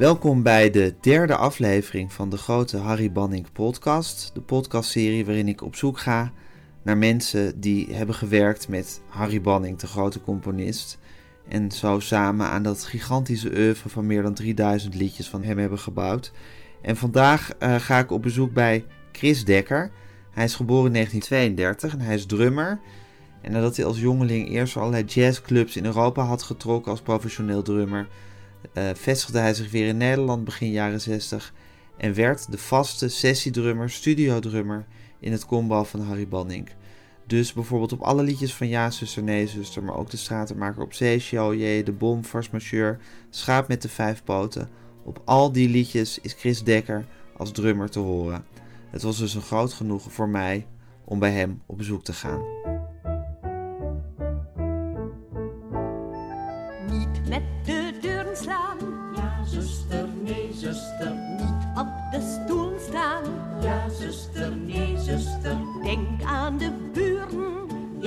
Welkom bij de derde aflevering van de grote Harry Banning podcast. De podcastserie waarin ik op zoek ga naar mensen die hebben gewerkt met Harry Banning, de grote componist. En zo samen aan dat gigantische oeuvre van meer dan 3000 liedjes van hem hebben gebouwd. En vandaag uh, ga ik op bezoek bij Chris Dekker. Hij is geboren in 1932 en hij is drummer. En nadat hij als jongeling eerst allerlei jazzclubs in Europa had getrokken als professioneel drummer, uh, vestigde hij zich weer in Nederland begin jaren 60 en werd de vaste sessiedrummer, studiodrummer in het combo van Harry Banning. Dus bijvoorbeeld op alle liedjes van Ja, zuster, nee, zuster, maar ook de stratenmaker op zee, De Bom, Fars Majeur, Schaap met de Vijf Poten. Op al die liedjes is Chris Dekker als drummer te horen. Het was dus een groot genoegen voor mij om bij hem op bezoek te gaan. Niet met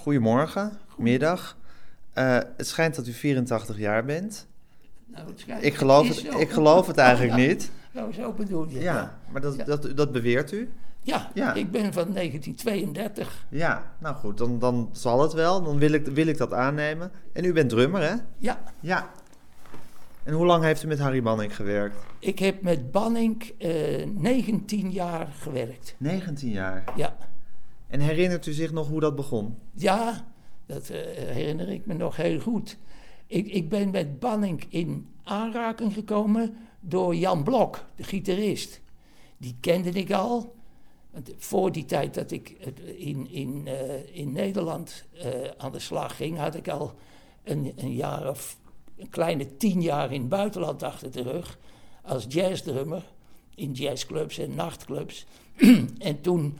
goedemorgen, middag. Eh, het schijnt dat u 84 jaar bent. Nou, het Ik geloof het, ik geloof het eigenlijk Oh, ja. niet. Nou, zo bedoel je. Ja, maar dat, Ja. dat, dat beweert u? Ja, Ja. ik ben van 1932. Ja, nou goed, dan, dan zal het wel. Dan wil ik, wil ik dat aannemen. En u bent drummer, hè? Ja, Ja. En hoe lang heeft u met Harry Banning gewerkt? ik heb met Banning eh 19 jaar gewerkt. 19 jaar. Ja, En herinnert u zich nog hoe dat begon? ja dat eh, herinner ik me nog heel goed. Ik, ik ben met Banning in aanraking gekomen door Jan Blok, de gitarist. Die kende ik al. Want voor die tijd dat ik eh, in, in, eh, in Nederland aan de slag ging, had ik al een, een jaar of een kleine tien jaar in het buitenland achter de rug. Als jazzdrummer in jazzclubs en nachtclubs. en toen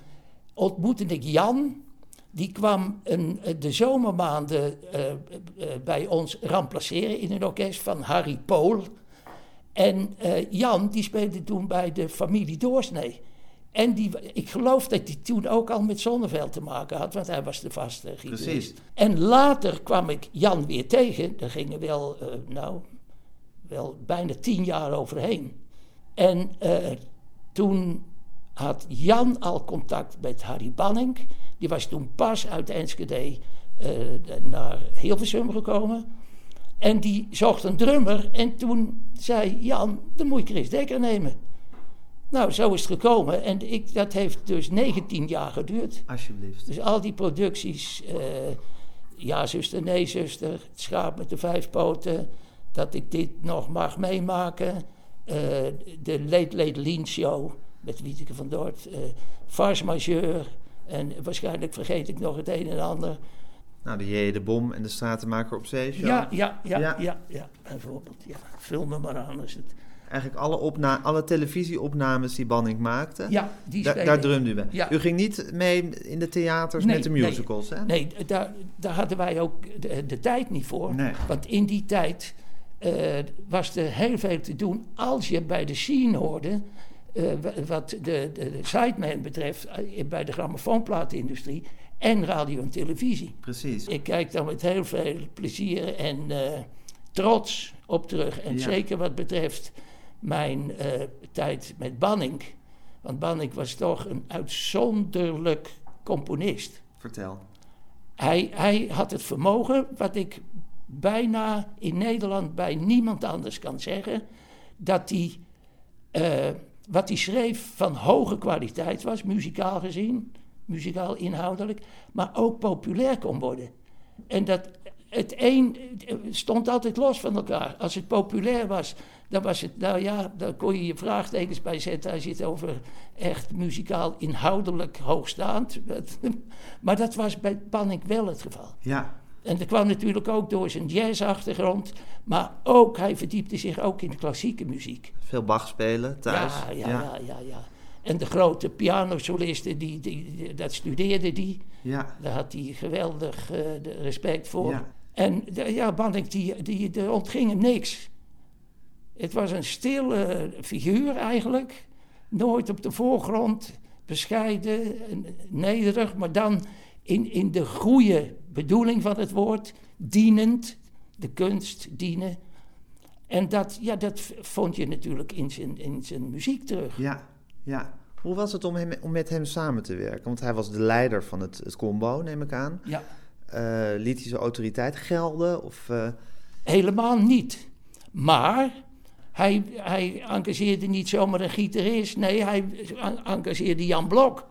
ontmoette ik Jan. Die kwam een, de zomermaanden eh, eh, bij ons remplaceren in een orkest van Harry Pool. En eh, Jan, die speelde toen bij de familie Doorsnee. En die, ik geloof dat hij toen ook al met Zonneveld te maken had, want hij was de vaste gitarist. Precies. En later kwam ik Jan weer tegen. Daar gingen wel, eh, nou, wel bijna tien jaar overheen. En eh, toen had Jan al contact met Harry Banning. Die was toen pas uit Enschede de- naar Hilversum gekomen. En die zocht een drummer. En toen zei Jan, dan moet je Chris Dekker nemen. Nou, zo is het gekomen. En ik, dat heeft dus 19 jaar geduurd. Alsjeblieft. Dus al die producties, eh, ja zuster, nee zuster, het schaap met de vijf poten, dat ik dit nog mag meemaken. eh, de Late Late Lean Show met Wieteke van Dort, eh Farce Majeur en waarschijnlijk vergeet ik nog het een en ander. Nou, de J, de Bom en de Stratenmaker op zee. Ja, ja, ja, Ja. ja, ja, bijvoorbeeld. Ja. Vul me maar aan als het... Eigenlijk alle, opna alle televisieopnames die Banning maakte, Ja, die da- daar drumde u bij. Ja. U ging niet mee in de theaters Nee, met de nee. musicals, hè? Nee, daar, daar hadden wij ook de, de tijd niet voor. Nee. Want in die tijd eh, was er heel veel te doen als je bij de scene hoorde. Eh, wa- wat de, de, de sideman betreft, eh, bij de grammofoonplatenindustrie en radio en televisie. Precies. Ik kijk daar met heel veel plezier en eh, trots op terug. En Ja. zeker wat betreft mijn tijd met Banning. Want Banning was toch een uitzonderlijk componist. Vertel. Hij, hij had het vermogen, wat ik bijna in Nederland bij niemand anders kan zeggen, dat hij wat hij schreef van hoge kwaliteit was, muzikaal gezien. muzikaal inhoudelijk, maar ook populair kon worden. En dat het een stond altijd los van elkaar. Als het populair was, dan was het, nou ja, daar kon je je vraagtekens bij zetten als je het over echt muzikaal inhoudelijk hoogstaand. Maar dat was bij Panning wel het geval. Ja. En dat kwam natuurlijk ook door zijn jazzachtergrond, maar ook, hij verdiepte zich ook in de klassieke muziek. Veel Bach spelen thuis. Ja, ja, ja, ja. ja, En de grote pianosolisten, die, die, dat studeerde die. Ja. Daar had hij geweldig uh, respect voor. Ja. En de, ja, Banning, die, die, er ontging hem niks. Het was een stille figuur eigenlijk. Nooit op de voorgrond, bescheiden, nederig, maar dan in, in de goede bedoeling van het woord, dienend, de kunst dienen. En dat, ja, dat vond je natuurlijk in zijn, in zijn muziek terug. Ja, ja. Hoe was het om, hem, om met hem samen te werken? Want hij was de leider van het, het combo, neem ik aan. Ja. Uh, liet hij zijn autoriteit gelden? Of, uh... Helemaal niet. Maar hij, hij engageerde niet zomaar een gitarist. Nee, hij engageerde Jan Blok.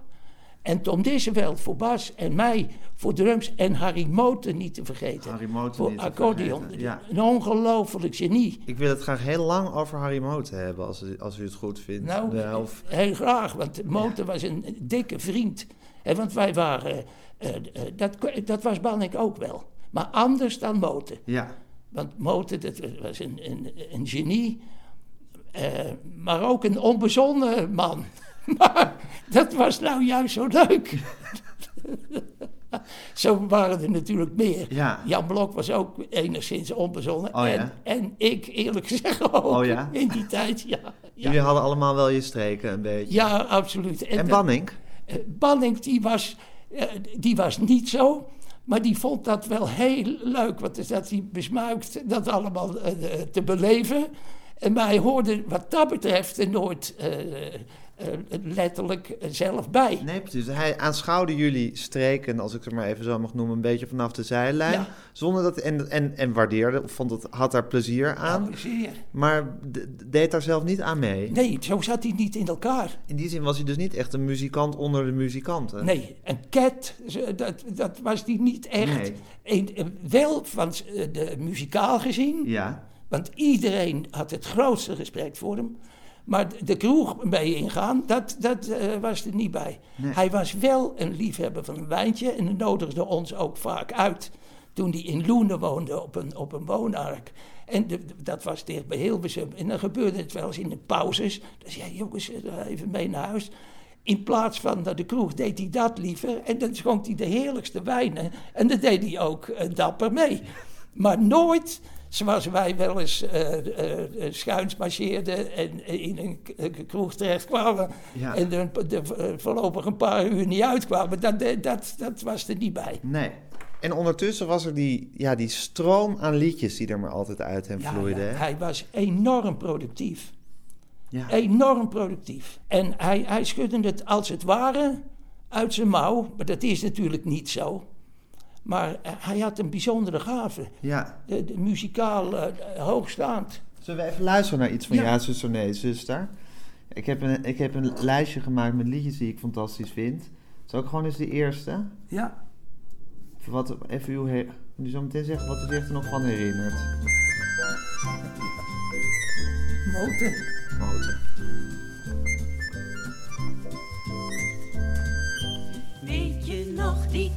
En Tom Disseveld voor bas en mij voor drums en Harry Moten niet te vergeten. Harry Moten voor niet accordeon. Ja. Een ongelooflijk genie. Ik wil het graag heel lang over Harry Moten hebben, als u, als u het goed vindt. Nou, heel graag, want Moten ja. was een dikke vriend. En want wij waren, uh, uh, dat, dat was Bannik ook wel. Maar anders dan Moten. Ja. Want Moten, dat was een, een, een genie, uh, maar ook een onbezonnen man. Maar dat was nou juist zo leuk. zo waren er natuurlijk meer. Ja. Jan Blok was ook enigszins onbezonnen. Oh, ja? en, en ik eerlijk gezegd ook. Oh, ja? In die tijd, ja. Jullie hadden allemaal wel je streken een beetje. Ja, absoluut. En, en Banning? Uh, Banning, die was, uh, die was niet zo. Maar die vond dat wel heel leuk. Want dat hij besmuikt dat allemaal te beleven. En wij hoorden wat dat betreft nooit uh, letterlijk zelf bij. Nee, precies. Hij aanschouwde jullie streken, als ik het maar even zo mag noemen, een beetje vanaf de zijlijn. Ja. Zonder dat, en, en, en waardeerde, of vond het, had daar plezier aan. Ja, plezier. Maar deed daar zelf niet aan mee. Nee, zo zat hij niet in elkaar. In die zin was hij dus niet echt een muzikant onder de muzikanten. Nee, een cat, dat, dat was hij niet echt. Nee. Een, wel van de muzikaal gezien. Ja. Want iedereen had het grootste respect voor hem. Maar de kroeg mee ingaan, dat, dat uh, was er niet bij. Nee. Hij was wel een liefhebber van een wijntje en nodigde ons ook vaak uit. Toen hij in Loenen woonde op een, op een woonark. En de, dat was dicht bij Hilversum. En dan gebeurde het wel eens in de pauzes. Dan zei hij, jongens, even mee naar huis. In plaats van naar de kroeg deed hij dat liever. En dan schonk hij de heerlijkste wijnen. En dat deed hij ook uh, dapper mee. Maar nooit zoals wij wel eens uh, uh, schuins marcheerden en in een, kroeg terecht kwamen Ja. en er voorlopig een paar uur niet uitkwamen, dat, dat, dat was er niet bij. Nee. En ondertussen was er die, ja, die stroom aan liedjes die er maar altijd uit hem Ja, vloeide. ja, hij was enorm productief. Ja. Enorm productief. En hij, hij schudde het als het ware uit zijn mouw, maar dat is natuurlijk niet zo. Maar uh, hij had een bijzondere gave. ja. De, de muzikaal uh, hoogstaand. Zullen we even luisteren naar iets van Ja. Ja, zuster, nee, zuster? Ik heb, een, ik heb een lijstje gemaakt met liedjes die ik fantastisch vind. Zal ik gewoon eens de eerste? Ja. Even, wat, even uw... Her, nu zo meteen zeggen wat u zich er nog van herinnert. Moten. Moten.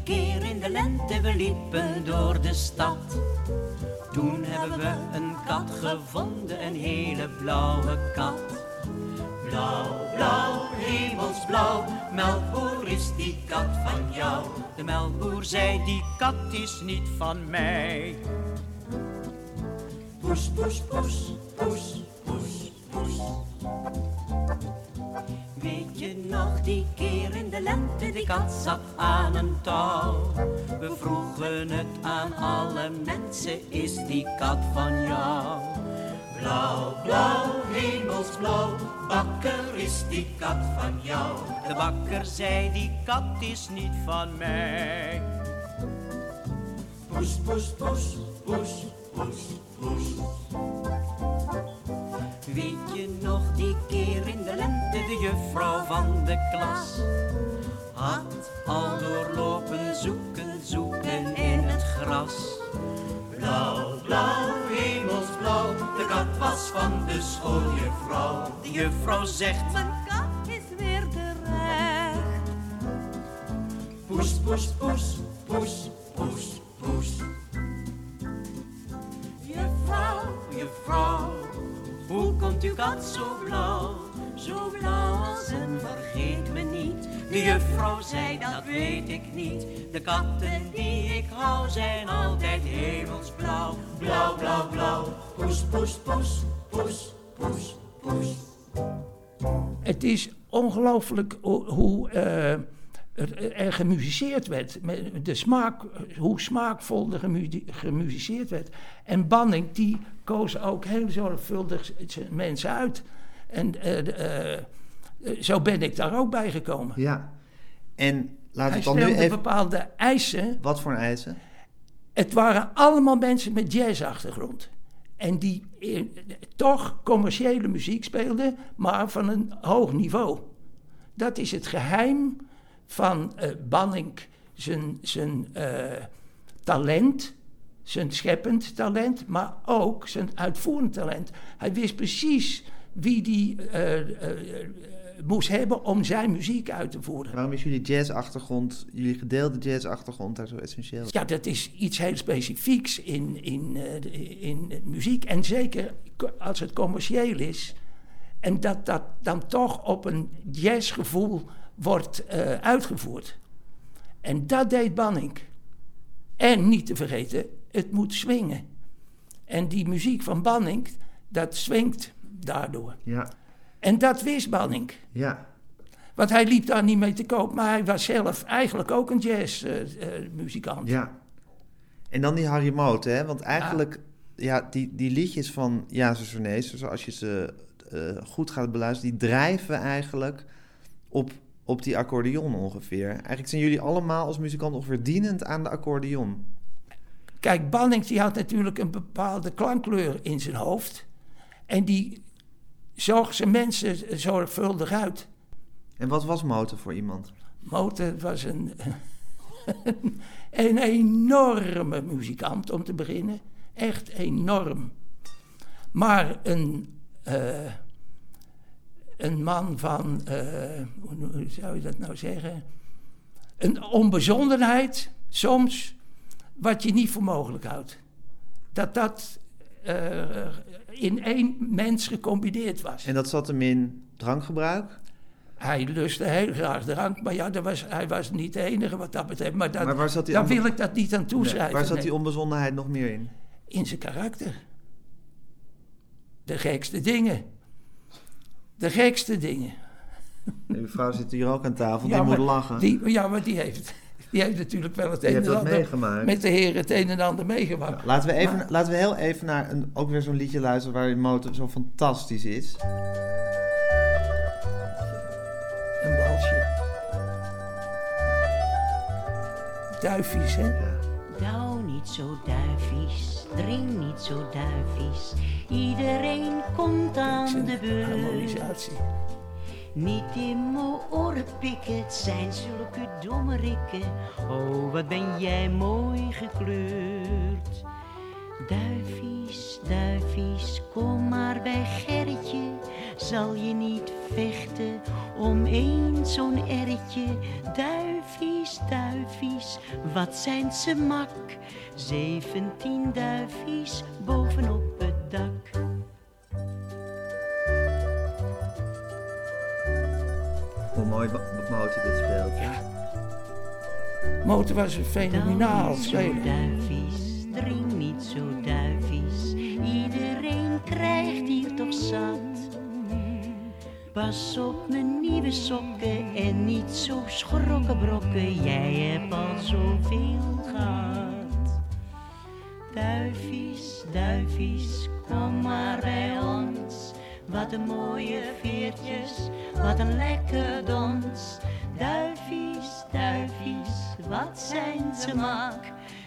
Keer in de lente, we liepen door de stad. Toen hebben we een kat gevonden, een hele blauwe kat. Blauw, blauw, hemelsblauw, melkboer is die kat van jou. De melkboer zei, die kat is niet van mij. Poes, poes, poes, poes, poes, poes. Weet je nog die de lente, die kat zat aan een touw. We vroegen het aan alle mensen, is die kat van jou? Blauw, blauw, hemelsblauw, bakker is die kat van jou. De bakker zei, die kat is niet van mij. Poes, poes, poes, poes, poes, poes. Weet je nog die keer in de lente, de juffrouw van de klas? Had al doorlopen zoeken, zoeken in het gras. Blauw, blauw, hemelsblauw, de kat was van de schooljuffrouw. De juffrouw zegt, Mijn kat is weer terecht. poes, poes, poes, poes, poes, poes. Juffrouw, juffrouw, hoe komt uw kat zo blauw? Zo blauw als een vergeet me niet. De juffrouw zei, dat weet ik niet. De katten die ik hou zijn altijd hemelsblauw. Blauw, blauw, blauw, poes, poes, poes, poes, poes, poes. Het is ongelooflijk hoe, eh, er, er gemusiceerd werd. De smaak, hoe smaakvol er gemu- werd. En Banning die koos ook heel zorgvuldig mensen uit. En eh, eh, eh, zo ben ik daar ook bij gekomen. Ja. En laten we Hij het dan nu even... bepaalde eisen. Wat voor eisen? Het waren allemaal mensen met jazzachtergrond. En die toch commerciële muziek speelden, maar van een hoog niveau. Dat is het geheim van eh Banning, zijn, zijn talent, zijn scheppend talent, maar ook zijn uitvoerend talent. Hij wist precies wie die eh, eh, moest hebben om zijn muziek uit te voeren. Waarom is jullie jazzachtergrond, jullie gedeelde jazzachtergrond daar zo essentieel? Ja, dat is iets heel specifieks in, in, eh, in muziek. En zeker als het commercieel is. En dat dat dan toch op een jazzgevoel wordt uitgevoerd. En dat deed Banning. En niet te vergeten, het moet swingen. En die muziek van Banning, dat swingt daardoor. Ja, En dat wist Banning. ja. Want hij liep daar niet mee te koop, maar hij was zelf eigenlijk ook een jazzmuzikant. Ja. En dan die Harry Moot, hè? Want eigenlijk, ja, die, die liedjes van Ja, ze Sonees, zoals je ze eh, goed gaat beluisteren, die drijven eigenlijk op, op die accordeon ongeveer. Eigenlijk zijn jullie allemaal als muzikant ongeveer dienend aan de accordeon. Kijk, Banning die had natuurlijk een bepaalde klankkleur in zijn hoofd. En die zoog zijn mensen zorgvuldig uit. En wat was Moten voor iemand? Moten was een, een enorme muzikant om te beginnen. Echt enorm. Maar een, eh, een man van, eh, hoe, zou je dat nou zeggen? Een onbezonderheid, soms, wat je niet voor mogelijk houdt. Dat dat in één mens gecombineerd was. En dat zat hem in drankgebruik? Hij lustte heel graag drank, maar ja, dat was, hij was niet de enige wat dat betreft. Maar, dat, Maar waar zat die daar wil ik dat niet aan Nee, toeschrijven. waar zat die onbezonnenheid nog meer in? In zijn karakter. De gekste dingen. De gekste dingen. Uw vrouw zit hier ook aan tafel, die moet lachen. Die, ja, maar die heeft, die heeft natuurlijk wel het een en ander meegemaakt. met de heren het een en ander meegemaakt. Laten we, even, Maar- laten we heel even naar een, ook weer zo'n liedje luisteren waarin Moten zo fantastisch is. Een walsje. Duifjes, hè? Douw niet zo duifies, drink niet zo duifies. Iedereen komt aan de beurt. Harmonisatie. Niet in mijn oren pikken, het zijn zulke domme rikken. Oh, wat ben jij mooi gekleurd. Duifies, duifies, kom maar bij Gerritje. Zal je niet vechten om één zo'n erretje? Duifies, duifies, wat zijn ze mak? Zeventien duifies bovenop het dak. Mooi Mo- Moten dit speelt. hè? Motor was een fenomenaal Douw niet zo speler. duifies, drink niet zo duifies. Iedereen krijgt hier toch zat. Pas op mijn nieuwe sokken en niet zo schrokken brokken. Jij hebt al zoveel gehad. Duifies, duifies, kom maar bij ons. Wat een mooie veertjes, wat een lekker dons. duivies, duivies, wat zijn ze mak.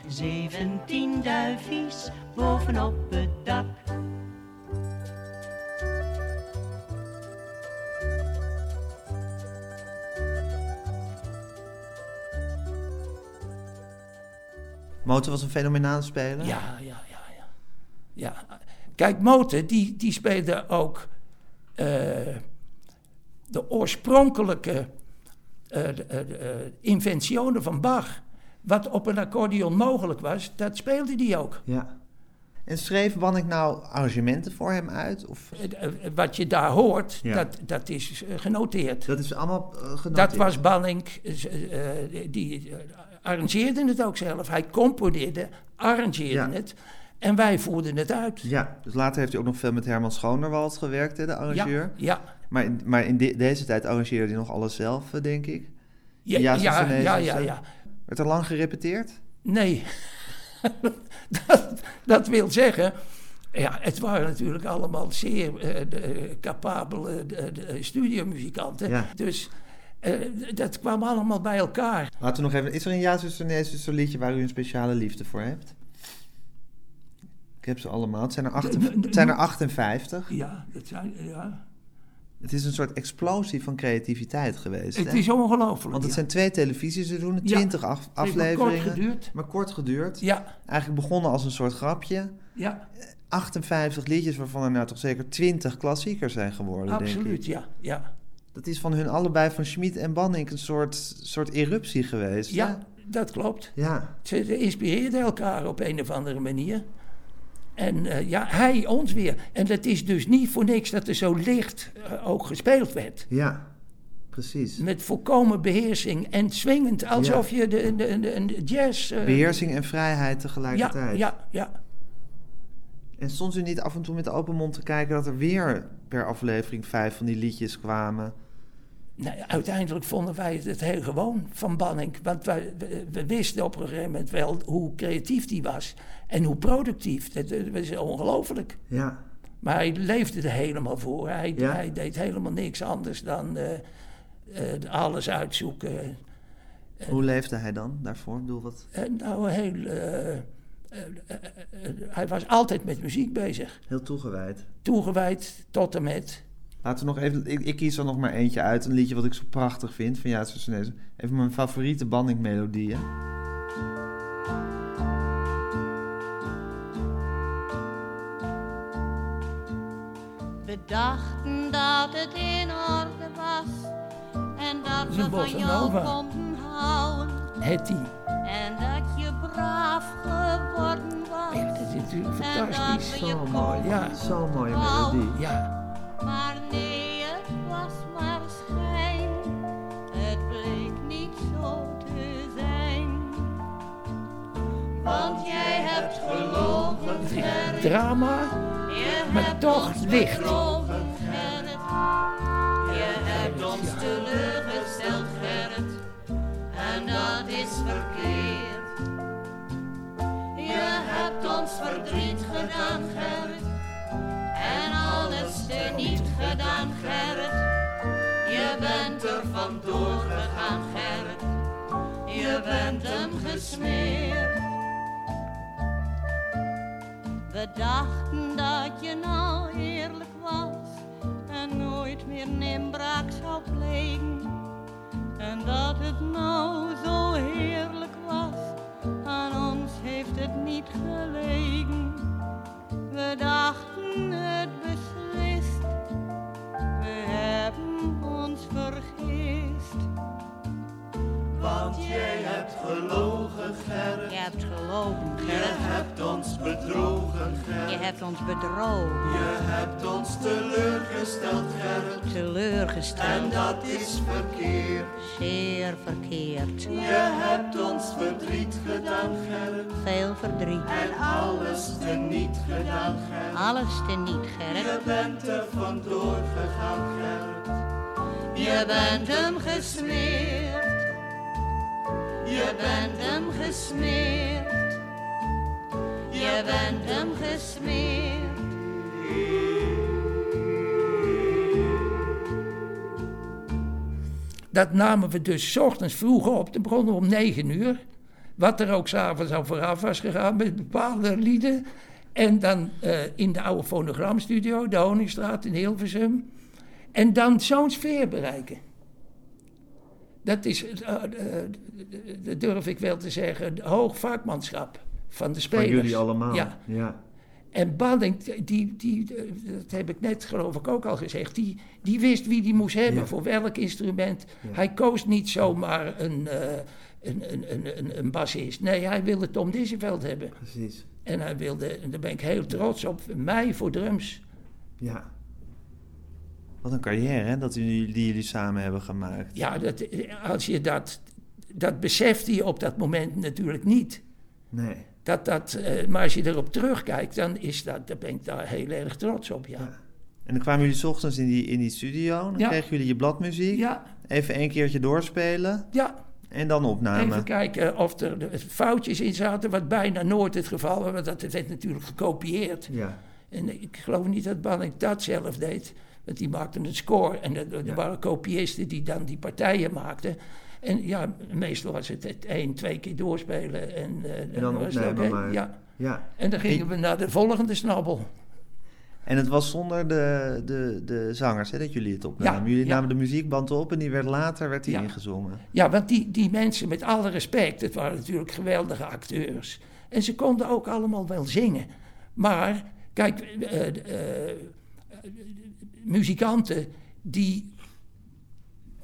Zeventien duifies bovenop het dak. Moten was een fenomenaal speler. Ja, ja, ja. ja. ja. Kijk, Moten die, die speelde ook de oorspronkelijke de, uh, inventionen van Bach. Wat op een accordeon mogelijk was, dat speelde hij ook. Ja. En schreef Banning nou arrangementen voor hem uit? Of? Wat je daar hoort, ja. dat, dat is genoteerd. Dat is allemaal genoteerd? Dat was Banning, die arrangeerde het ook zelf. Hij componeerde, arrangeerde ja. het. En wij voerden het uit. Ja, dus later heeft hij ook nog veel met Herman Schonerwald gewerkt, hè, de arrangeur. Ja, ja. Maar in, maar in de, deze tijd arrangeerde hij nog alles zelf, denk ik. Ja, ja, ja, ja, ja, ja. Werd er lang gerepeteerd? Nee. dat, dat wil zeggen... Ja, het waren natuurlijk allemaal zeer uh, de, capabele de, de studiomuzikanten. Ja. Dus uh, dat kwam allemaal bij elkaar. Laten we nog even... Is er een Ja, zuster, nee, zuster liedje waar u een speciale liefde voor hebt? Ik heb ze allemaal. Het zijn er, acht, het zijn er 58. Ja, dat zijn... Ja. Het is een soort explosie van creativiteit geweest. Het hè? is ongelooflijk. Want het ja. zijn twee televisieseizoenen, twintig ja, af, afleveringen. Maar kort geduurd. Maar kort geduurd. Ja. Eigenlijk begonnen als een soort grapje. Ja. 58 liedjes waarvan er nou toch zeker 20 klassiekers zijn geworden, Absoluut, denk ik. ja. ja. Dat is van hun allebei, van Schmid en Banning, een soort, soort eruptie geweest. Ja, hè? dat klopt. Ja. Ze inspireerden elkaar op een of andere manier. En uh, ja, hij ons weer. En dat is dus niet voor niks dat er zo licht uh, ook gespeeld werd. Ja, precies. Met volkomen beheersing en swingend, alsof ja. je de, de, de, de jazz... Uh, Beheersing en vrijheid tegelijkertijd. Ja, ja, ja. En stond u niet af en toe met open mond te kijken dat er weer per aflevering vijf van die liedjes kwamen? Nou, uiteindelijk vonden wij het heel gewoon van Banning. Want wij, we, we, wisten op een gegeven moment wel hoe creatief die was. En hoe productief. Dat, dat is ongelooflijk. Ja. Maar hij leefde er helemaal voor. Hij, ja. hij deed helemaal niks anders dan uh, uh, alles uitzoeken. Hoe leefde hij dan daarvoor? Bedoel, wat? Nou, heel... hij was altijd met muziek bezig. Heel toegewijd. Toegewijd tot en met... Laten we nog even, ik, ik, kies er nog maar eentje uit. Een liedje wat ik zo prachtig vind van Sunees. Even mijn favoriete bandingmelodieën. We dachten dat het in orde was. En dat we van jou konden houden. Hetty. En dat je braaf geworden was. Ja, dat is natuurlijk fantastisch. Zo mooi. Ja. Zo'n mooie melodie. Ja. Maar nee, het was maar schijn. Het bleek niet zo te zijn. Want jij hebt gelogen. Drama, maar hebt toch licht. Je hebt ons teleurgesteld, Gerrit. En dat is verkeerd. Je hebt ons verdriet gedaan, Gerrit. En alles teniet gedaan, Gerrit. Je bent er vandoor gegaan, Gerrit. Je bent hem gesmeerd. We dachten dat je nou eerlijk was en nooit meer een inbraak zou plegen. En dat het nou zo heerlijk was, aan ons heeft het niet gelegen. We dachten het beslist, we hebben ons vergist. Want jij hebt gelogen, Gerrit. Je hebt gelogen, Je Gerrit. hebt ons bedrogen, Je Gerrit. hebt ons bedrogen, Je hebt ons teleurgesteld, Gerrit. En teleurgesteld, dat is verkeerd. zeer verkeerd. Je hebt ons verdriet gedaan, Gerrit. Veel verdriet, En alles teniet gedaan, Gerrit. alles teniet, Je Gerrit. bent er vandoor gegaan, Gerrit. Je bent hem gesmeerd. Je bent hem gesmeerd. Je bent hem gesmeerd. Dat namen we dus ochtends vroeg op. Dan begonnen om negen uur. Wat er ook s'avonds al vooraf was gegaan met bepaalde lieden. En dan eh, in de oude fonogramstudio, de Honingstraat in Hilversum. En dan zo'n sfeer bereiken. Dat is, eh, eh, dat durf ik wel te zeggen, hoog vakmanschap van de spelers. Van jullie allemaal. Ja. ja. En Banning, die, die, dat heb ik net geloof ik ook al gezegd, die, die wist wie die moest hebben Ja. voor welk instrument. Ja. Hij koos niet zomaar een, eh, een, een, een, een, bassist. Nee, hij wilde Tom Disseveld hebben. Precies. En hij wilde, en daar ben ik heel trots op, mij voor drums. Ja. Wat een carrière, hè, dat jullie, die jullie samen hebben gemaakt. Ja, dat, als je dat, dat besefte je op dat moment natuurlijk niet. Nee. Dat, dat, eh, maar als je erop terugkijkt, dan, is dat, dan ben ik daar heel erg trots op, ja. Ja. En dan kwamen jullie 's ochtends in die, in die studio. Dan Ja. kregen jullie je bladmuziek. Ja, Even een keertje doorspelen. ja. En dan opname. Even kijken of er foutjes in zaten, wat bijna nooit het geval was, want dat werd natuurlijk gekopieerd. Ja. En ik geloof niet dat Banning dat zelf deed, want die maakte een score. En er, er Ja. waren kopiisten die dan die partijen maakten. En ja, meestal was het het één, twee keer doorspelen. En, dan was het opnemen oké. maar. Ja. ja. En dan gingen we naar de volgende snabbel. En het was zonder de, de, de zangers hè, dat jullie het opnamen. Ja, jullie ja. namen de muziekband op en die werd later werd die Ja. ingezongen. Ja, want die, die mensen, met alle respect, het waren natuurlijk geweldige acteurs. En ze konden ook allemaal wel zingen. Maar, kijk, eh, eh, muzikanten die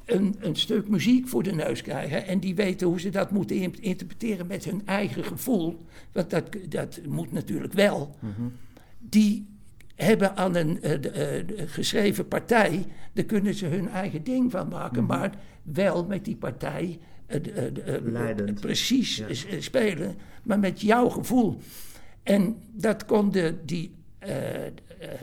een, een stuk muziek voor de neus krijgen en die weten hoe ze dat moeten in- interpreteren met hun eigen gevoel, want dat, dat moet natuurlijk wel, die hebben aan een eh, de, eh, geschreven partij, daar kunnen ze hun eigen ding van maken, maar wel met die partij eh, precies Ja. spelen, maar met jouw gevoel. En dat konden die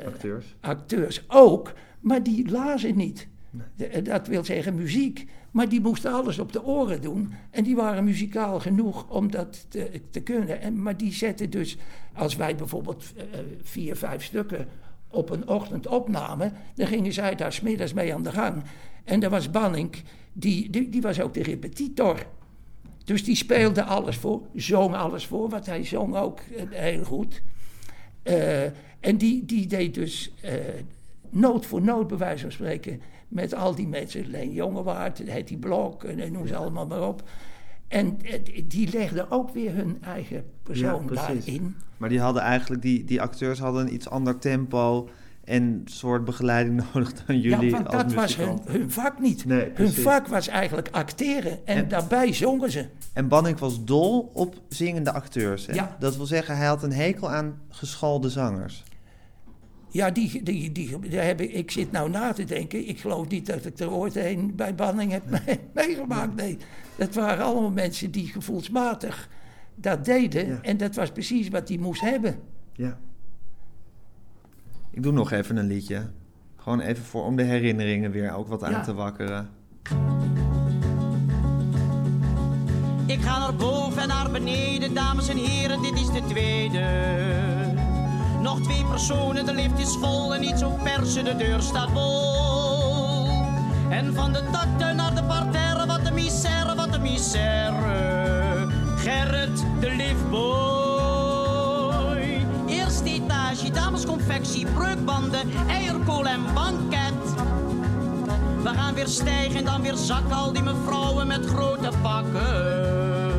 Acteurs. acteurs ook, maar die lazen niet. De- dat wil zeggen muziek. Maar die moesten alles op de oren doen. En die waren muzikaal genoeg om dat te, te kunnen. En, maar die zetten dus, als wij bijvoorbeeld eh, vier, vijf stukken op een ochtend opnamen, dan gingen zij daar smiddags mee aan de gang. En daar was Banning, die, die, die was ook de repetitor. Dus die speelde alles voor, zong alles voor, want hij zong ook eh, heel goed. Eh, en die, die deed dus eh, noot voor noot, bij wijze van spreken, met al die mensen. Leen Jongewaard, Hetty Blok, en, noem ze allemaal maar op. En eh, die legden ook weer hun eigen persoon Ja, daarin. Maar die hadden eigenlijk, die, die acteurs hadden een iets ander tempo en soort begeleiding nodig dan jullie ja, want dat was hun, vak niet. Nee, hun vak was eigenlijk acteren en, En- daarbij zongen ze. En Banning was dol op zingende acteurs. Hè? Ja. Dat wil zeggen, hij had een hekel aan geschoolde zangers. Ja, die, die, die, daar heb ik, ik zit nou na te denken. Ik geloof niet dat ik er ooit een bij Banning heb mee- meegemaakt. Nee, dat waren allemaal mensen die gevoelsmatig dat deden. Ja. En dat was precies wat hij moest hebben. Ja. Ik doe nog even een liedje. Gewoon even voor, om de herinneringen weer ook wat aan Ja. te wakkeren. Ik ga naar boven en naar beneden, dames en heren, dit is de tweede. Nog twee personen, de lift is vol en niet zo persen, de deur staat vol. En van de takte naar de parterre, wat een misère, wat een misère. Gerrit, de liftboy. Damesconfectie, breukbanden, eierkool en banket. We gaan weer stijgen en dan weer zakken al die mevrouwen met grote pakken.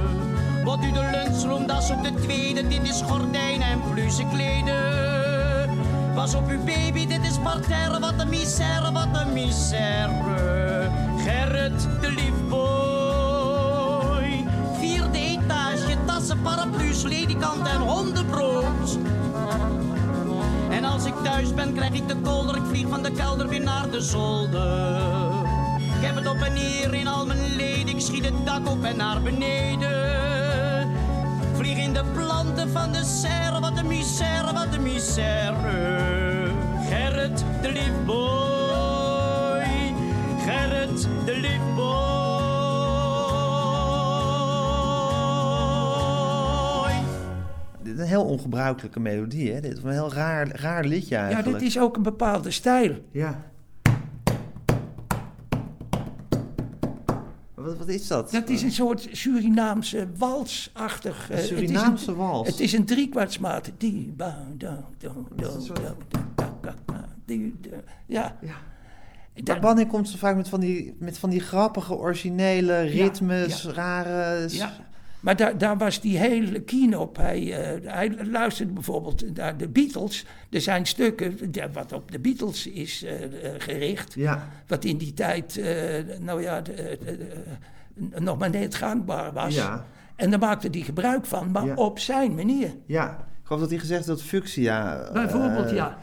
Wat u de lunchroom, dat is op de tweede. Dit is gordijnen en pluche kleden. Pas op uw baby, dit is parterre. Wat een misère, wat een misère. Gerrit, de liefboy. Vierde etage, tassen, paraplu's, ledikant en hondenbrood. En als ik thuis ben, krijg ik de kolder. Ik vlieg van de kelder weer naar de zolder. Ik heb het op en neer in al mijn leden. Ik schiet het dak op en naar beneden. Vlieg in de planten van de serre. Wat een misère, wat een misère. Gerrit, de liefboy. Gerrit, de liefboy. Een heel ongebruikelijke melodie, hè? Dit is een heel raar, raar liedje Ja, eigenlijk. dit is ook een bepaalde stijl. Ja. Wat, wat is dat? Dat is een soort Surinaamse walsachtig. eh, Een het Surinaamse wals. Het is een driekwartsmaat. Die, ba, do, do, het Ja. Ja. Maar Banning komt zo vaak met van die, met van die grappige, originele ritmes, ja. rare... Ja, maar daar, daar was die hele keen op. Hij, eh, hij luisterde bijvoorbeeld naar de Beatles. Er zijn stukken wat op de Beatles is eh, eh, gericht. Ja, Wat in die tijd, eh, nou ja, de- de- de- nog maar net gangbaar was. ja, En daar maakte hij gebruik van, maar Ja. op zijn manier. ja. Ik geloof dat hij gezegd heeft dat Fuchsia... eh, Bijvoorbeeld, ja.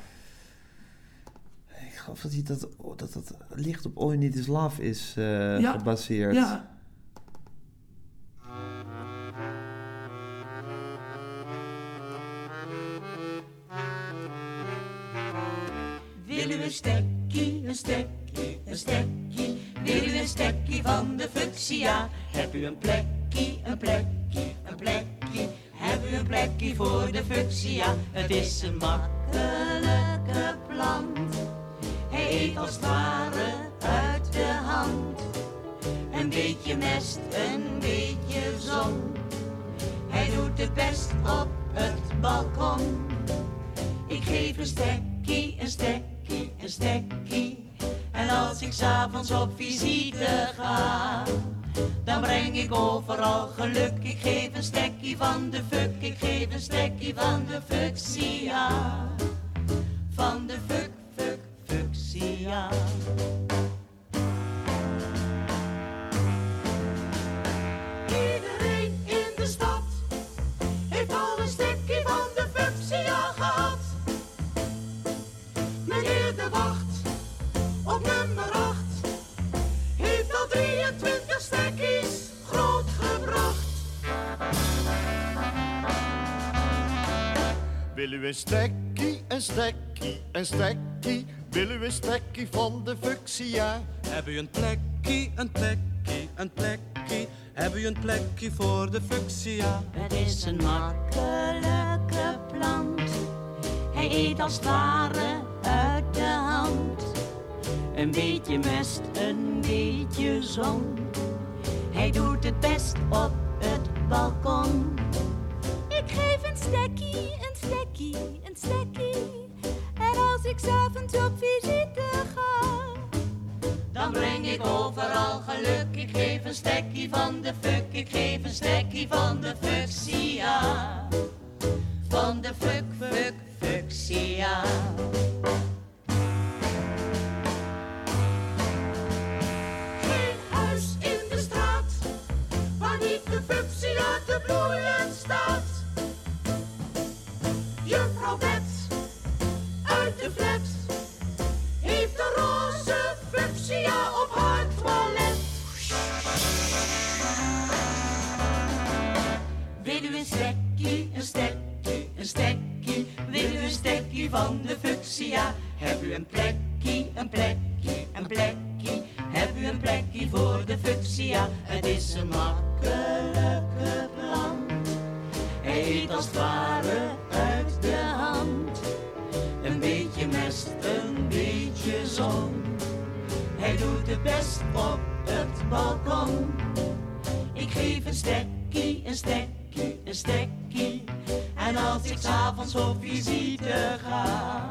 Ik geloof dat hij dat, dat, dat licht op All You Need Is Love is eh, Ja, gebaseerd. Ja, U een stekkie, een stekkie, een stekkie? Wil u een stekkie van de fuchsia? Heb u een plekkie, een plekkie, een plekkie? Heb u een plekkie voor de fuchsia? Het is een makkelijke plant. Hij eet als het ware uit de hand. Een beetje mest, een beetje zon. Hij doet het best op het balkon. Ik geef een stekkie, een stekkie, En als ik s'avonds op visite ga, dan breng ik overal geluk. Ik geef een stekkie van de fuck, ik geef een stekkie van de fuchsia. Van de fuck, fuck, fuchsia. Wil u een stekkie, een stekkie, een stekkie? Wil u een stekkie van de fuchsia? Heb u een plekje, een plekje, een plekje? Heb u een plekje voor de fuchsia? Het is een makkelijke plant. Hij eet als het ware uit de hand. Een beetje mest, een beetje zon. Hij doet het best op het balkon. Stekkie, een stekkie. En als ik s'avonds op visite ga, Dan breng ik overal geluk. Ik geef een stekkie van de fuck. Ik geef een stekkie van de fuchsia. Van de fuck, fuck, fuchsia. Geen huis in de straat waar niet de fuchsia te bloeien staat. Fuchsia op haar toilet. Wil u een stekkie, een stekkie, een stekkie? Wil u een stekkie van de fuchsia? Heb u een plekkie, een plekkie, een plekkie? Heb u een plekkie voor de fuchsia? Het is een makkelijke plant. Hij eet als het ware uit de hand. Een beetje mest, een beetje zon. Hij doet het best op het balkon. Ik geef een stekkie, een stekkie, een stekkie. En als ik s'avonds op visite ga,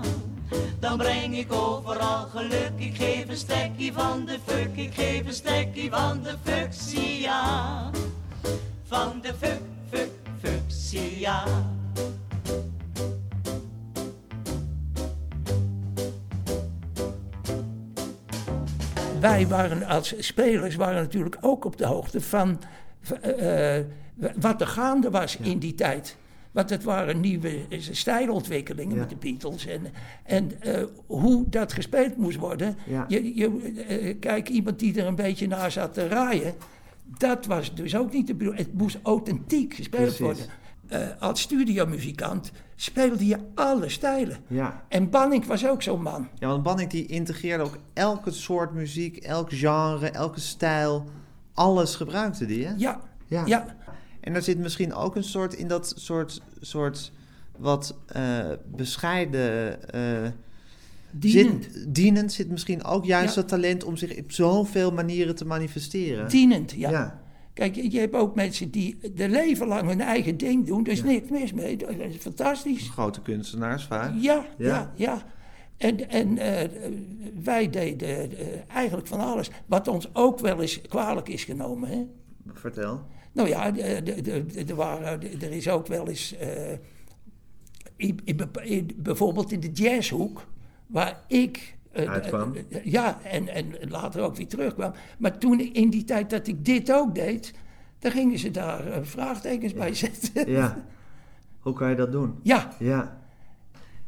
dan breng ik overal geluk. Ik geef een stekkie van de fuck, ik geef een stekkie van de fuchsia. Van de fuck, fuck, fuchsia. Wij waren als spelers waren natuurlijk ook op de hoogte van eh, eh, wat er gaande was in die tijd. Want het waren nieuwe stijlontwikkelingen Ja. met de Beatles. En, en eh, hoe dat gespeeld moest worden. Ja. Je, je, kijk, iemand die er een beetje naar zat te raaien. Dat was dus ook niet de bedoeling. Het moest authentiek gespeeld Precies. worden. Eh, als studiomuzikant speelde je alle stijlen. Ja. En Banning was ook zo'n man. Ja, want Banning die integreerde ook elke soort muziek, elk genre, elke stijl. Alles gebruikte die, hè? Ja, Ja. ja. En er zit misschien ook een soort in dat soort, soort wat eh, bescheiden. eh, dienend. Zit, dienend zit misschien ook juist Ja. dat talent om zich op zoveel manieren te manifesteren. Dienend, ja. ja. Kijk, je hebt ook mensen die de leven lang hun eigen ding doen. Er is niks mis mee. Dat is fantastisch. Grote kunstenaars vaak. Ja, ja, Ja. ja. En, en eh, wij deden eh, eigenlijk van alles. Wat ons ook wel eens kwalijk is genomen. Hè? Vertel. Nou ja, er, is ook wel eens. eh, in- in bepa- in- bijvoorbeeld in de jazzhoek, waar ik. Eh, Uitkwam. eh, ja, en, en later ook weer terugkwam. Maar toen in die tijd dat ik dit ook deed, dan gingen ze daar eh, vraagtekens bij zetten. Ja. Hoe kan je dat doen? Ja, Ja.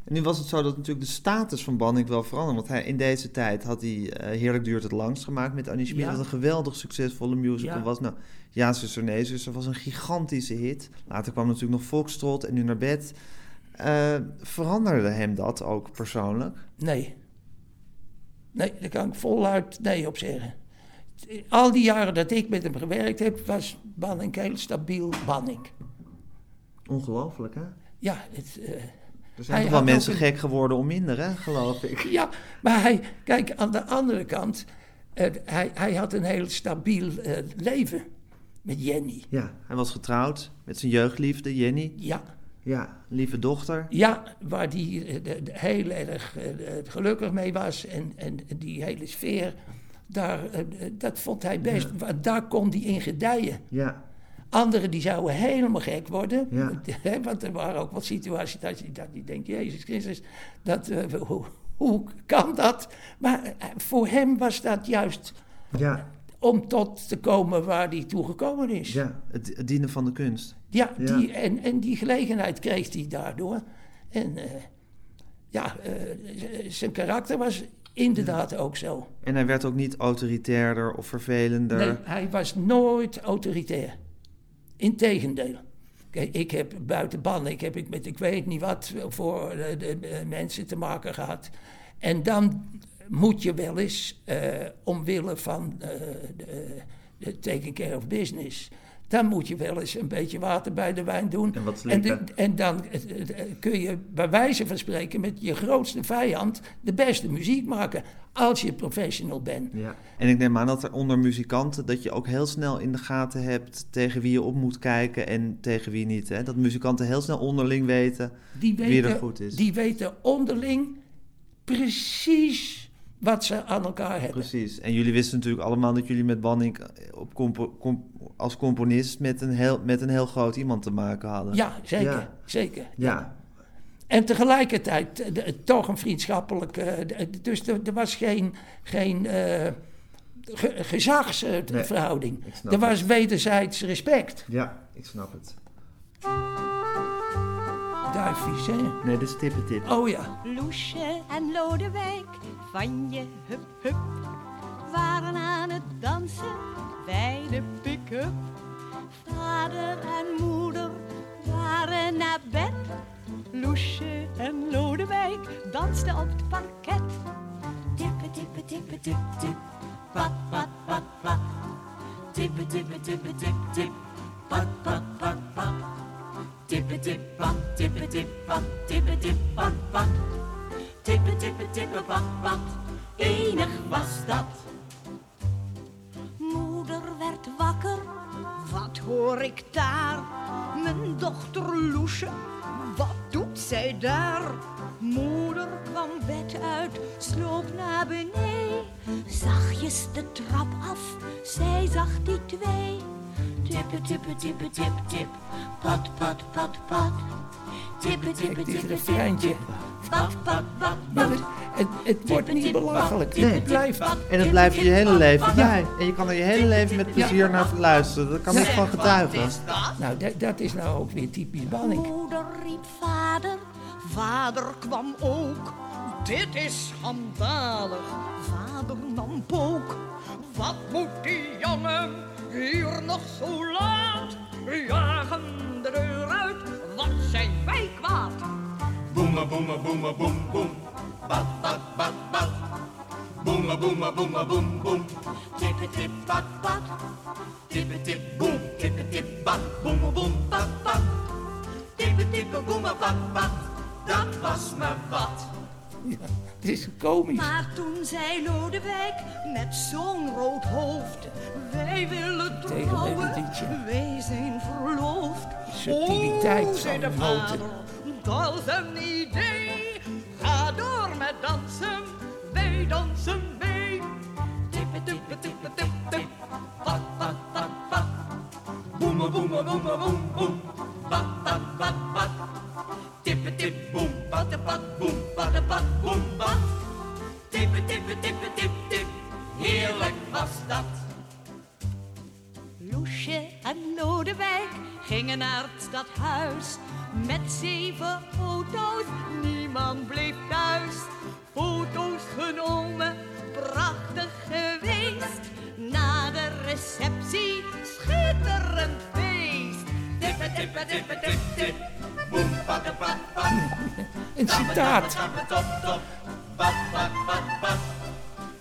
En nu was het zo dat natuurlijk de status van Banning wel veranderde. Want hij, in deze tijd had hij eh, Heerlijk Duurt het Langst gemaakt met Annie Schmid. Ja. Dat een geweldig succesvolle musical Ja. was. Nou, Ja, zuster, nee, zuster was een gigantische hit. Later kwam natuurlijk nog Foxtrot en Nu naar bed. Eh, veranderde hem dat ook persoonlijk? nee. Nee, daar kan ik voluit nee op zeggen. Al die jaren dat ik met hem gewerkt heb, was Banning heel stabiel Banning. Ongelooflijk, hè? Ja, het, eh, Er zijn toch wel mensen een- gek geworden om minder, hè, geloof ik. Ja, maar hij, kijk, aan de andere kant, hij, hij had een heel stabiel eh, leven met Jenny. Ja, hij was getrouwd met zijn jeugdliefde, Jenny. Ja, Ja, lieve dochter. ja waar die eh, de- de heel erg eh, eh, gelukkig mee was. En, en die hele sfeer, daar, dat vond hij best. want Daar kon hij in gedijen. Ja, Anderen die zouden helemaal gek worden. Ja. Want er waren ook wat situaties dat je, dat je denkt, Jezus Christus, dat, hoe, hoe kan dat? Maar voor hem was dat juist ja, om tot te komen waar hij toe gekomen is. Ja. Het, het dienen van de kunst. die, Ja. En, en die gelegenheid kreeg hij daardoor. En eh, ja, eh, zijn karakter was inderdaad ook zo. En hij werd ook niet autoritairder of vervelender. Nee, hij was nooit autoritair. Integendeel. Kijk, ik heb buiten ban, ik heb ik met ik weet niet wat voor eh, de, de mensen te maken gehad. En dan moet je wel eens, eh, omwille van eh, de, de taking care of business, dan moet je wel eens een beetje water bij de wijn doen. En wat en, de- en dan eh, kun je bij wijze van spreken met je grootste vijand de beste muziek maken. Als je professional bent. Ja. En ik neem aan dat er onder muzikanten... dat je ook heel snel in de gaten hebt... tegen wie je op moet kijken en tegen wie niet. Hè? Dat muzikanten heel snel onderling weten... Die Wie er weten, goed is. Die weten onderling precies wat ze aan elkaar hebben. Precies. En jullie wisten natuurlijk allemaal dat jullie met Banning... Op compo- com- als componist met een, heel, met een heel groot iemand te maken hadden. Ja, zeker. Ja. zeker. Ja, En tegelijkertijd eh, de- toch een vriendschappelijk... eh, de- dus er, was geen, geen eh, ge- gezagsverhouding. er was wederzijds respect. ja, ik snap het. Duifjes, hè? Nee, dit is tippen tip. Oh ja. Loesje en Lodewijk van je hup hup waren aan het dansen bij de pick-up. Vader en moeder waren naar bed. Loesje en Lodewijk dansten op het parket. Tippe, tippe, tippe, tip, tip. Pat, pat, pat, pat. Tippe, tippe, tippe, tip, tip. Pat, pat, pat, pat. Tippe, tip, pat, tippe, tip, pat, tippe, tip, pat, pat. Tippe, tippe, tippe, pat, pat. Enig was dat. Moeder werd wakker. Wat hoor ik daar? Mijn dochter Loesje. Wat doet zij daar? Moeder kwam bed uit, sloop naar beneden. Zachtjes de trap af, zij zag die twee. Tippe, tippe, tippe, tip, tip. Pat, pat, pat, pat. Tippe, tippe, tippe, tip, refreintje. tip. Pat, pat, pat, pat. het, wordt niet belachelijk. Nee. Het blijft... En het blijft je hele leven bij. En je kan er je hele leven met plezier naar luisteren. Dat kan ik van getuigen. Nou, dat, dat is nou ook weer typisch Banning. Moeder riep vader, vader kwam ook. Dit is schandalig, vader nam pook. Wat moet die jongen hier nog zo laat? Jagen de deur uit, wat zijn wij kwaad? Boema, boema, boema, boem, boem. Bat, bat, bat, bat. Boema, boema, boema, boem, boem. Tippe tip pat pat, Tippe, tip, boem. Tippe, tip, bat. Boema, boem, bat, bat. Tippe, tippe, boema, bat, bat. Dat was me wat. Het is komisch. Maar toen zei Lodewijk met zo'n rood hoofd: Wij willen trouwen, wij zijn verloofd. Subtiliteit oh, zei de van vader, dat is een idee. Ga door met dansen, wij dansen mee. Tippe, tippe, tippe, tip, tip. Pat, pat, pat, pat. Boem, boem, boem, boem, boem, boem. Pat, pat, pat, pat. Tippe, tip, boem, pat, pat, boem, pat, pat, boem, pat. Tippe, tippe, tippe, tip, tip. Heerlijk was dat. Loesje en Lodewijk gingen naar het stadhuis met zeven auto's. Niemand bleef thuis. Foto's genomen, prachtig geweest. Na de receptie, schitterend feest. Tippe, tippe, tippe, tip, tip. Boem, pat, pat, pat. Een citaat. Top, top. Pat, pat, pat, pat.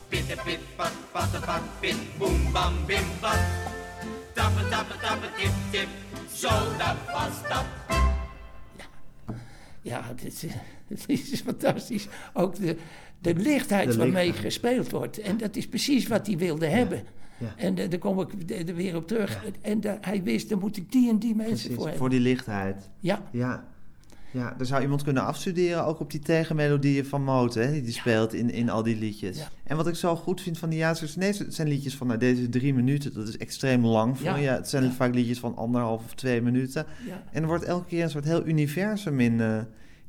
Pitte, pit, pat, pat, pat, pit. Boem, bam, bim, pat. Tappe, tappe, tappe, tip, tip. Zo, dat was dat. Ja, het is, het is fantastisch. Ook de, de lichtheid De waarmee lichtheid. gespeeld wordt. En dat is precies wat hij wilde hebben. Ja. En daar kom ik de- er weer op terug. En hij wist, daar moet ik die en die mensen Precies, voor hebben. voor die lichtheid. Ja, Ja. Ja, er zou iemand kunnen afstuderen, ook op die tegenmelodieën van Moten, hè, die die speelt in, in al die liedjes. Ja. En wat ik zo goed vind van die Jazers, nee, het zijn liedjes van nou, deze drie minuten, dat is extreem lang voor Ja. je. Het zijn vaak liedjes van anderhalf of twee minuten. ja. En er wordt elke keer een soort heel universum in, eh,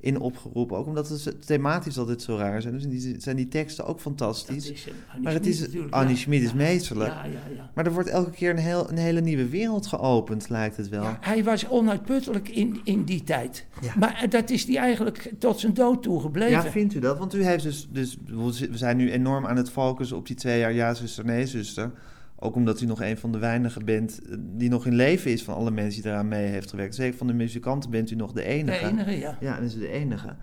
in opgeroepen, ook omdat het thematisch altijd zo raar zijn. Dus die, zijn die teksten ook fantastisch. is Maar het is, Annie ja. Schmid is Ja, meesterlijk. Ja, ja, ja. Maar er wordt elke keer een, heel, een hele nieuwe wereld geopend, lijkt het wel. Ja, hij was onuitputtelijk in, in die tijd. Ja. Maar eh, dat is die eigenlijk tot zijn dood toe gebleven. Ja, vindt u dat? Want u heeft dus, dus, we zijn nu enorm aan het focussen op die twee jaar ja-zuster, nee-zuster. Ook omdat u nog een van de weinigen bent eh, die nog in leven is van alle mensen die eraan mee heeft gewerkt. Zeker van de muzikanten bent u nog de de enige. enige, ja. Ja, dat is de enige.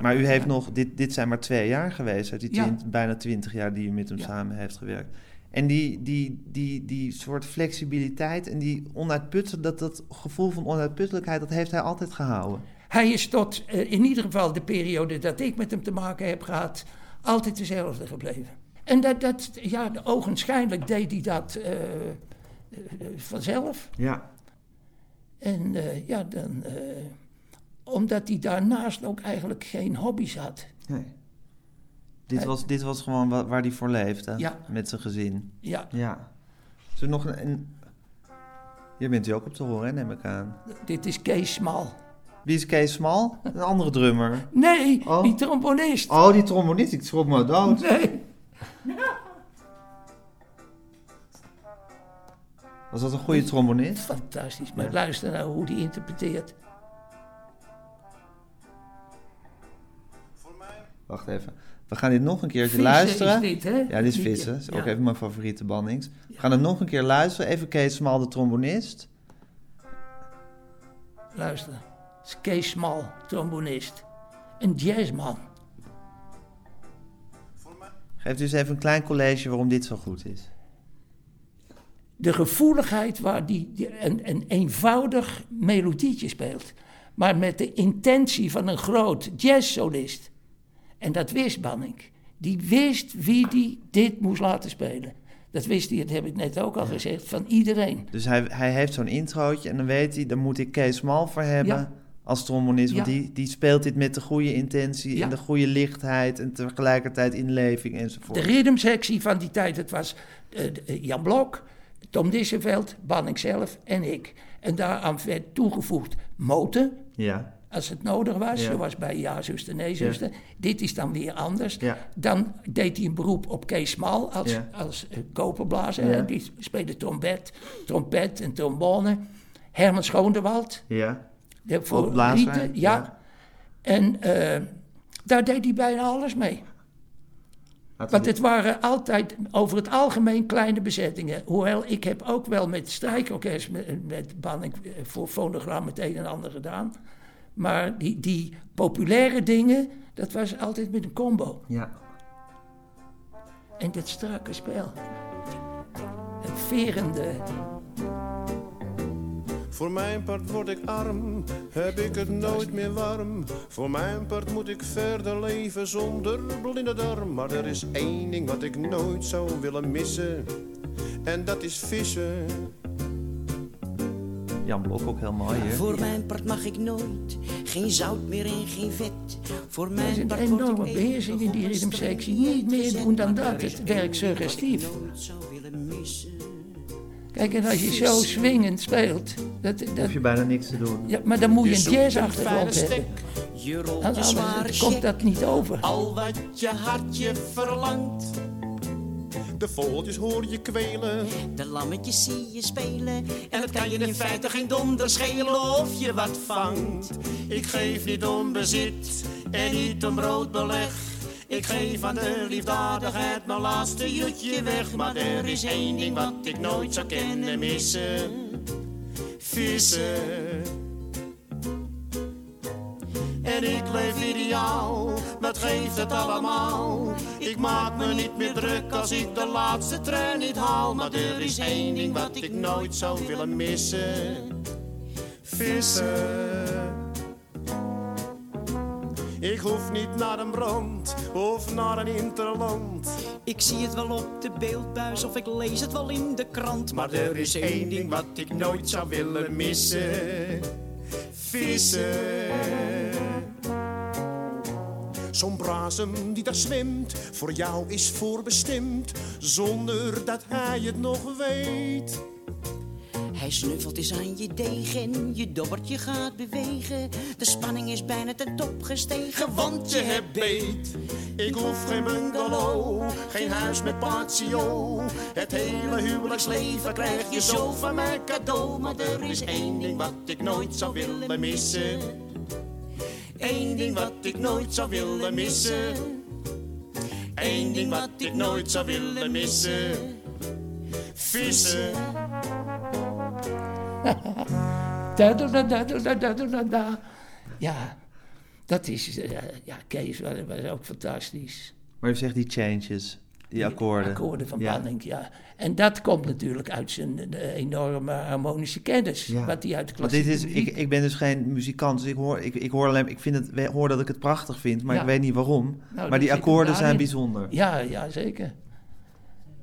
Maar u heeft nog, dit, dit zijn maar twee jaar geweest uit die Ja. bijna twintig jaar die u met hem Ja. samen heeft gewerkt. En die, die, die, die soort flexibiliteit en die onuitputtelijk, dat, dat gevoel van onuitputtelijkheid, dat heeft hij altijd gehouden. Hij is tot eh, in ieder geval de periode dat ik met hem te maken heb gehad, altijd dezelfde gebleven. En dat, dat ja, ogenschijnlijk deed hij dat eh, eh, vanzelf. Ja. En eh, ja, dan, omdat hij daarnaast ook eigenlijk geen hobby's had. Nee. Dit Hij- was, dit was gewoon wa- waar hij voor leefde. Ja. Met zijn gezin. Ja, Ja. Er nog een, een... Hier bent u ook op te horen, hè, neem ik aan. dit is Kees Smal. Wie is Kees Smal? Een andere drummer. Nee, Oh. die trombonist. Oh, die trombonist. Ik schrok me dood. Nee. Was dat een goede trombonist? Fantastisch, maar Ja. luister nou hoe die interpreteert. Wacht even. We gaan dit nog een keertje Vissen luisteren. is dit, hè? Ja, dit is vissen. Dat is ook Ja. even mijn favoriete bandings. We gaan het nog een keer luisteren. Even Kees Smal, de trombonist. Luister, het is Kees Smal, trombonist. Een jazzman. Geef dus even een klein college waarom dit zo goed is. De gevoeligheid waar die, die een, een eenvoudig melodietje speelt. Maar met de intentie van een groot jazzsolist. En dat wist Banning. Die wist wie die dit moest laten spelen. Dat wist hij, dat heb ik net ook al gezegd, van iedereen. Dus hij, hij heeft zo'n introotje en dan weet hij, daar moet ik Kees Smal voor hebben Ja. Als trombonist. Want die, die speelt dit met de goede intentie Ja. en de goede lichtheid en tegelijkertijd inleving enzovoort. De ritmesectie van die tijd, het was eh, de- Jan Blok, Tom Disseveld, Banning zelf en ik. En daaraan werd toegevoegd Moten, Ja, als het nodig was, Ja. zoals bij Ja, zuster, nee, zuster. Dit is dan weer anders. Dan deed hij een beroep op Kees Smal als, als eh, koperblazer. Die speelde trompet, trompet en trombone. Herman Schoondewald, ja. De- voor Ook blazer, rieten, ja. ja. En eh, daar deed hij bijna alles mee. Want het waren altijd over het algemeen kleine bezettingen. Hoewel ik heb ook wel met strijkorkest, met, met Banning eh, voor fonogram het een en ander gedaan. Maar die, die populaire dingen, dat was altijd met een combo. Ja. En dat strakke spel. Het verende. Voor mijn part word ik arm, heb ik het nooit meer warm. Voor mijn part moet ik verder leven zonder blinde darm. Maar er is één ding wat ik nooit zou willen missen. En dat is vissen. Jan Blok ook heel mooi hier. Voor mijn part mag ik nooit geen zout meer en geen vet. Voor is mijn een part word enorme ik beheersing in die ritmesectie. Niet meer doen dan dat. Het werkt suggestief. nooit zou willen missen. Kijk, en als je zo swingend speelt, dat, dat, Hoef je bijna niks te doen. ja, maar dan moet je Je een jazzachtergrond hebben. Je rolt je komt dat niet over. Al wat je hartje verlangt. De vogeltjes hoor je kwelen. De lammetjes zie je spelen. En het kan je in feite geen donder schelen of je wat vangt. Ik geef niet om bezit en niet om brood beleg. Ik geef aan de liefdadigheid mijn laatste jutje weg. Maar er is één ding wat ik nooit zou kennen missen. Vissen. En ik leef ideaal, wat geeft het allemaal? Ik maak me niet meer druk als ik de laatste trein niet haal. Maar er is één ding wat ik nooit zou willen missen. Vissen. Ik hoef niet naar een brand of naar een interland. Ik zie het wel op de beeldbuis of ik lees het wel in de krant. Maar er is één ding wat ik nooit zou willen missen. Vissen. Zo'n brasem die daar zwemt, voor jou is voorbestemd, zonder dat hij het nog weet. Hij snuffelt eens aan je degen, je dobbertje gaat bewegen. De spanning is bijna ten top gestegen, want je hebt beet. Ik hoef geen bungalow, geen huis met patio. Het hele huwelijksleven krijg je zo van mij cadeau. Maar er is één ding wat ik nooit zou willen missen. Eén ding wat ik nooit zou willen missen. Eén ding wat ik nooit zou willen missen. Vissen. Daar, daar, daar, daar, daar, daar. Ja, dat is, eh, ja, Kees was, was, ook fantastisch. Maar je zegt die changes, die, die akkoorden. van ja. Banning, ja. En dat komt natuurlijk uit zijn eh, enorme harmonische kennis, wat hij uit de klassieke dit is. Ik, ik ben dus geen muzikant, dus ik hoor, ik, ik hoor alleen, ik vind het, hoor dat ik het prachtig vind, maar ik weet niet waarom. Nou, maar die akkoorden zijn bijzonder. Ja, ja, zeker.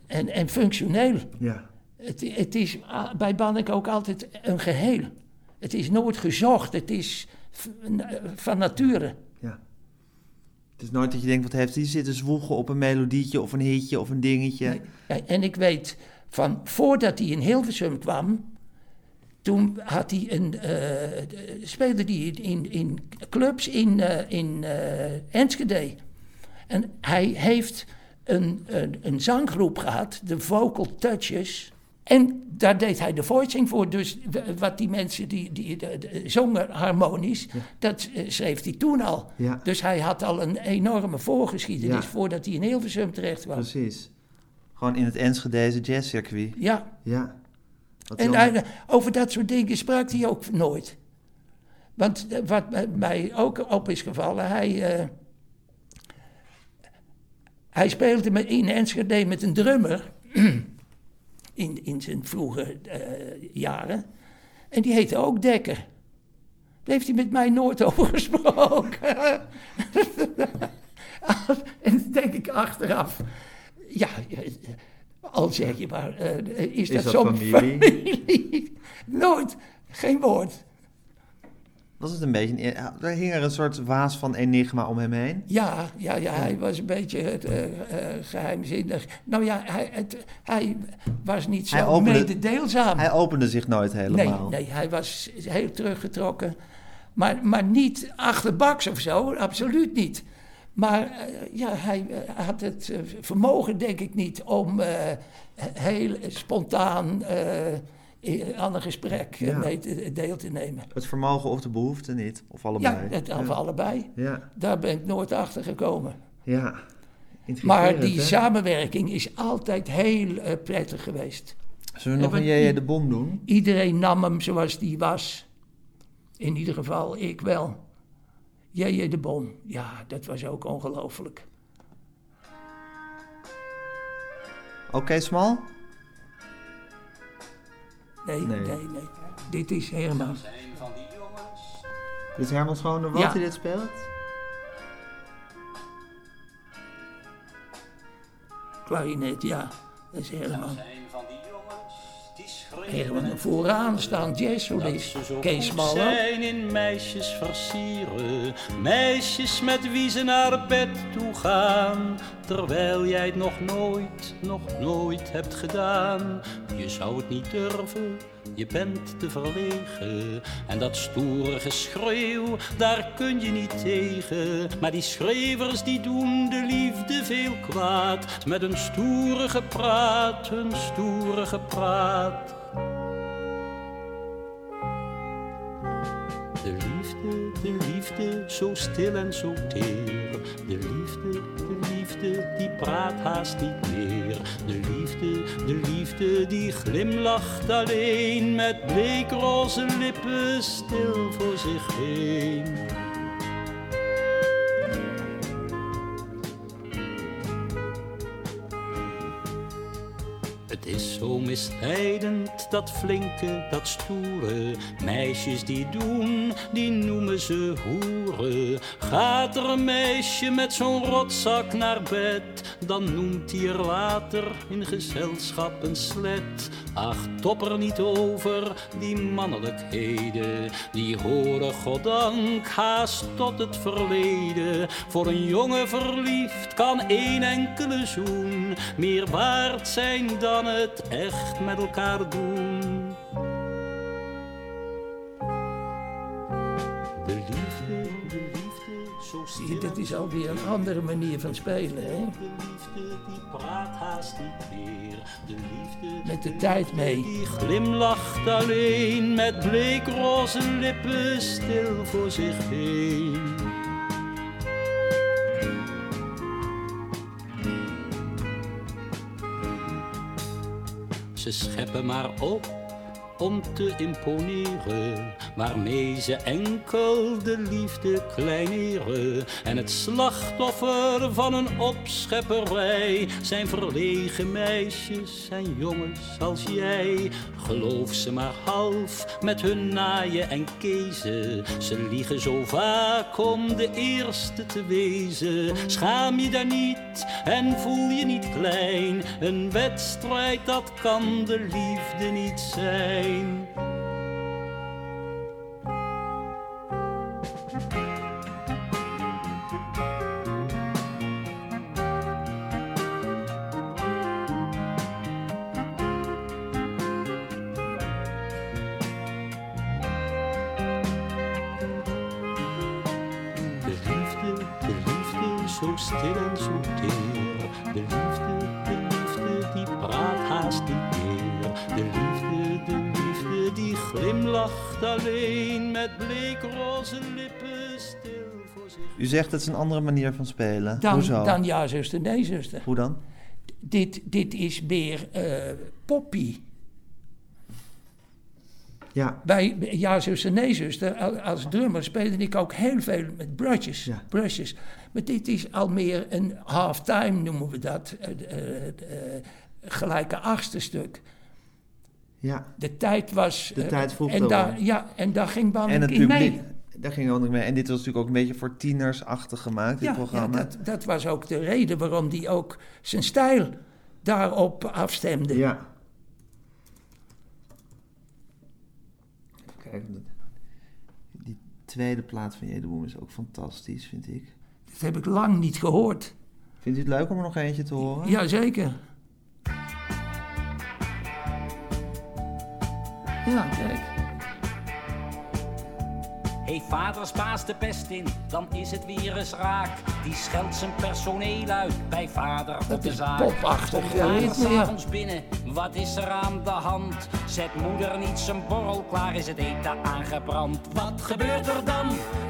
En, en functioneel. Ja. Het, het is bij Bannek ook altijd een geheel. Het is nooit gezocht, het is n- van nature. ja. Het is nooit dat je denkt, wat heeft hij zitten zwoegen op een melodietje of een hitje of een dingetje. Ja, en ik weet van voordat hij in Hilversum kwam, toen had hij een, eh, speelde hij in, in clubs in, eh, in eh, Enschede. En hij heeft een, een, een zanggroep gehad, de Vocal Touches. En daar deed hij de voicing voor. Dus wat die mensen die, die zongen harmonisch, dat eh, schreef hij toen al. Ja. Dus hij had al een enorme voorgeschiedenis Ja. voordat hij in Hilversum terecht was. Precies. Gewoon in het Enschedeze jazzcircuit. Ja, Ja. Wat en hij- over dat soort dingen sprak hij ook nooit. Want eh, wat mij- mij ook op is gevallen, hij, eh, hij speelde in Enschede met een drummer in, in zijn vroege eh, jaren. En die heette ook Dekker. Daar heeft hij met mij nooit over gesproken. en dan denk ik achteraf, ja, al zeg je maar, eh, is, dat, dat zo'n familie? familie? Nooit, geen woord. Was het een beetje, er hing er een soort waas van enigma om hem heen. Ja, ja, ja, hij was een beetje eh, eh, geheimzinnig. Nou ja, hij, het, hij was niet zo Hij opende- mededeelzaam. Hij opende zich nooit helemaal. Nee, nee, hij was heel teruggetrokken. Maar, maar niet achterbaks of zo, absoluut niet. Maar eh, ja, hij had het vermogen, denk ik niet, om heel spontaan aan een gesprek Ja. mee te, deel te nemen. Het vermogen of de behoefte niet, of allebei. Ja, het, of allebei. Ja, Daar ben ik nooit achter gekomen. ja. Maar die hè? samenwerking is altijd heel eh, prettig geweest. Zullen we nog een JJ de Bom doen? Iedereen nam hem zoals die was. In ieder geval, ik wel. J.J. de Bom, ja, dat was ook ongelooflijk. Oké, Smal? Nee, Nee. nee, nee, Dit is Herman. Dit is Herman Schooner wat Ja. hij dit speelt? Klarinet, ja, dat is Herman. Een vooraan staan jazzsolist, Kees zijn in meisjes versieren, meisjes met wie ze naar bed toe gaan. Terwijl jij het nog nooit, nog nooit hebt gedaan. Je zou het niet durven, je bent te verlegen. En dat stoere geschreeuw, daar kun je niet tegen. Maar die schrijvers die doen de liefde veel kwaad. Met een stoere gepraat, een stoere gepraat. De liefde, zo stil en zo teer. De liefde, de liefde, die praat haast niet meer. De liefde, de liefde, die glimlacht alleen. Met bleekroze lippen stil voor zich heen. Zo misleidend, dat flinke, dat stoere. Meisjes die doen, die noemen ze hoeren. Gaat er een meisje met zo'n rotzak naar bed, dan noemt hij er later in gezelschap een slet. Ach, top er niet over, die mannelijkheden. Die horen goddank haast tot het verleden. Voor een jongen verliefd kan één enkele zoen meer waard zijn dan het echt met elkaar doen. De liefde, de liefde, zo stil en is alweer een andere manier van spelen, hè? De liefde die praat haast niet meer. De liefde Met de tijd mee. die glimlacht alleen met bleekroze lippen stil voor zich heen. Ze scheppen maar op om te imponeren, waarmee ze enkel de liefde kleineren. En het slachtoffer van een opschepperij zijn verlegen meisjes en jongens als jij. Geloof ze maar half met hun naaien en kezen. Ze liegen zo vaak om de eerste te wezen. Schaam je daar niet en voel je niet klein. Een wedstrijd dat kan de liefde niet zijn. De zegt het is een andere manier van spelen. Dan, Hoezo? dan ja, zuster, nee, zuster. Hoe dan? Dit, dit is meer eh, poppy. Ja, Bij Ja, zuster, nee, zuster, al- als drummer speelde ik ook heel veel met brushes. Ja. brushes. Maar dit is al meer een halftime, noemen we dat. eh, eh, gelijke achtste stuk. ja. De tijd was... De tijd vroeg en daar, Ja, en daar ging Banning in mee. Daar ging ook mee. En dit was natuurlijk ook een beetje voor tienersachtig gemaakt, dit Ja, ja programma. dat, dat was ook de reden waarom hij ook zijn stijl daarop afstemde. Ja. Even kijken. Die tweede plaat van Jedeboom is ook fantastisch, vind ik. Dat heb ik lang niet gehoord. Vindt u het leuk om er nog eentje te horen? Jazeker. Ja, kijk. Hey vaders baas de pest in, dan is het eens raak. Die scheldt zijn personeel uit bij vader op de zaak. popachtig Komt vader ja. s'avonds binnen, wat is er aan de hand? Zet moeder niet zijn borrel klaar, is het eten aangebrand. Wat gebeurt er dan?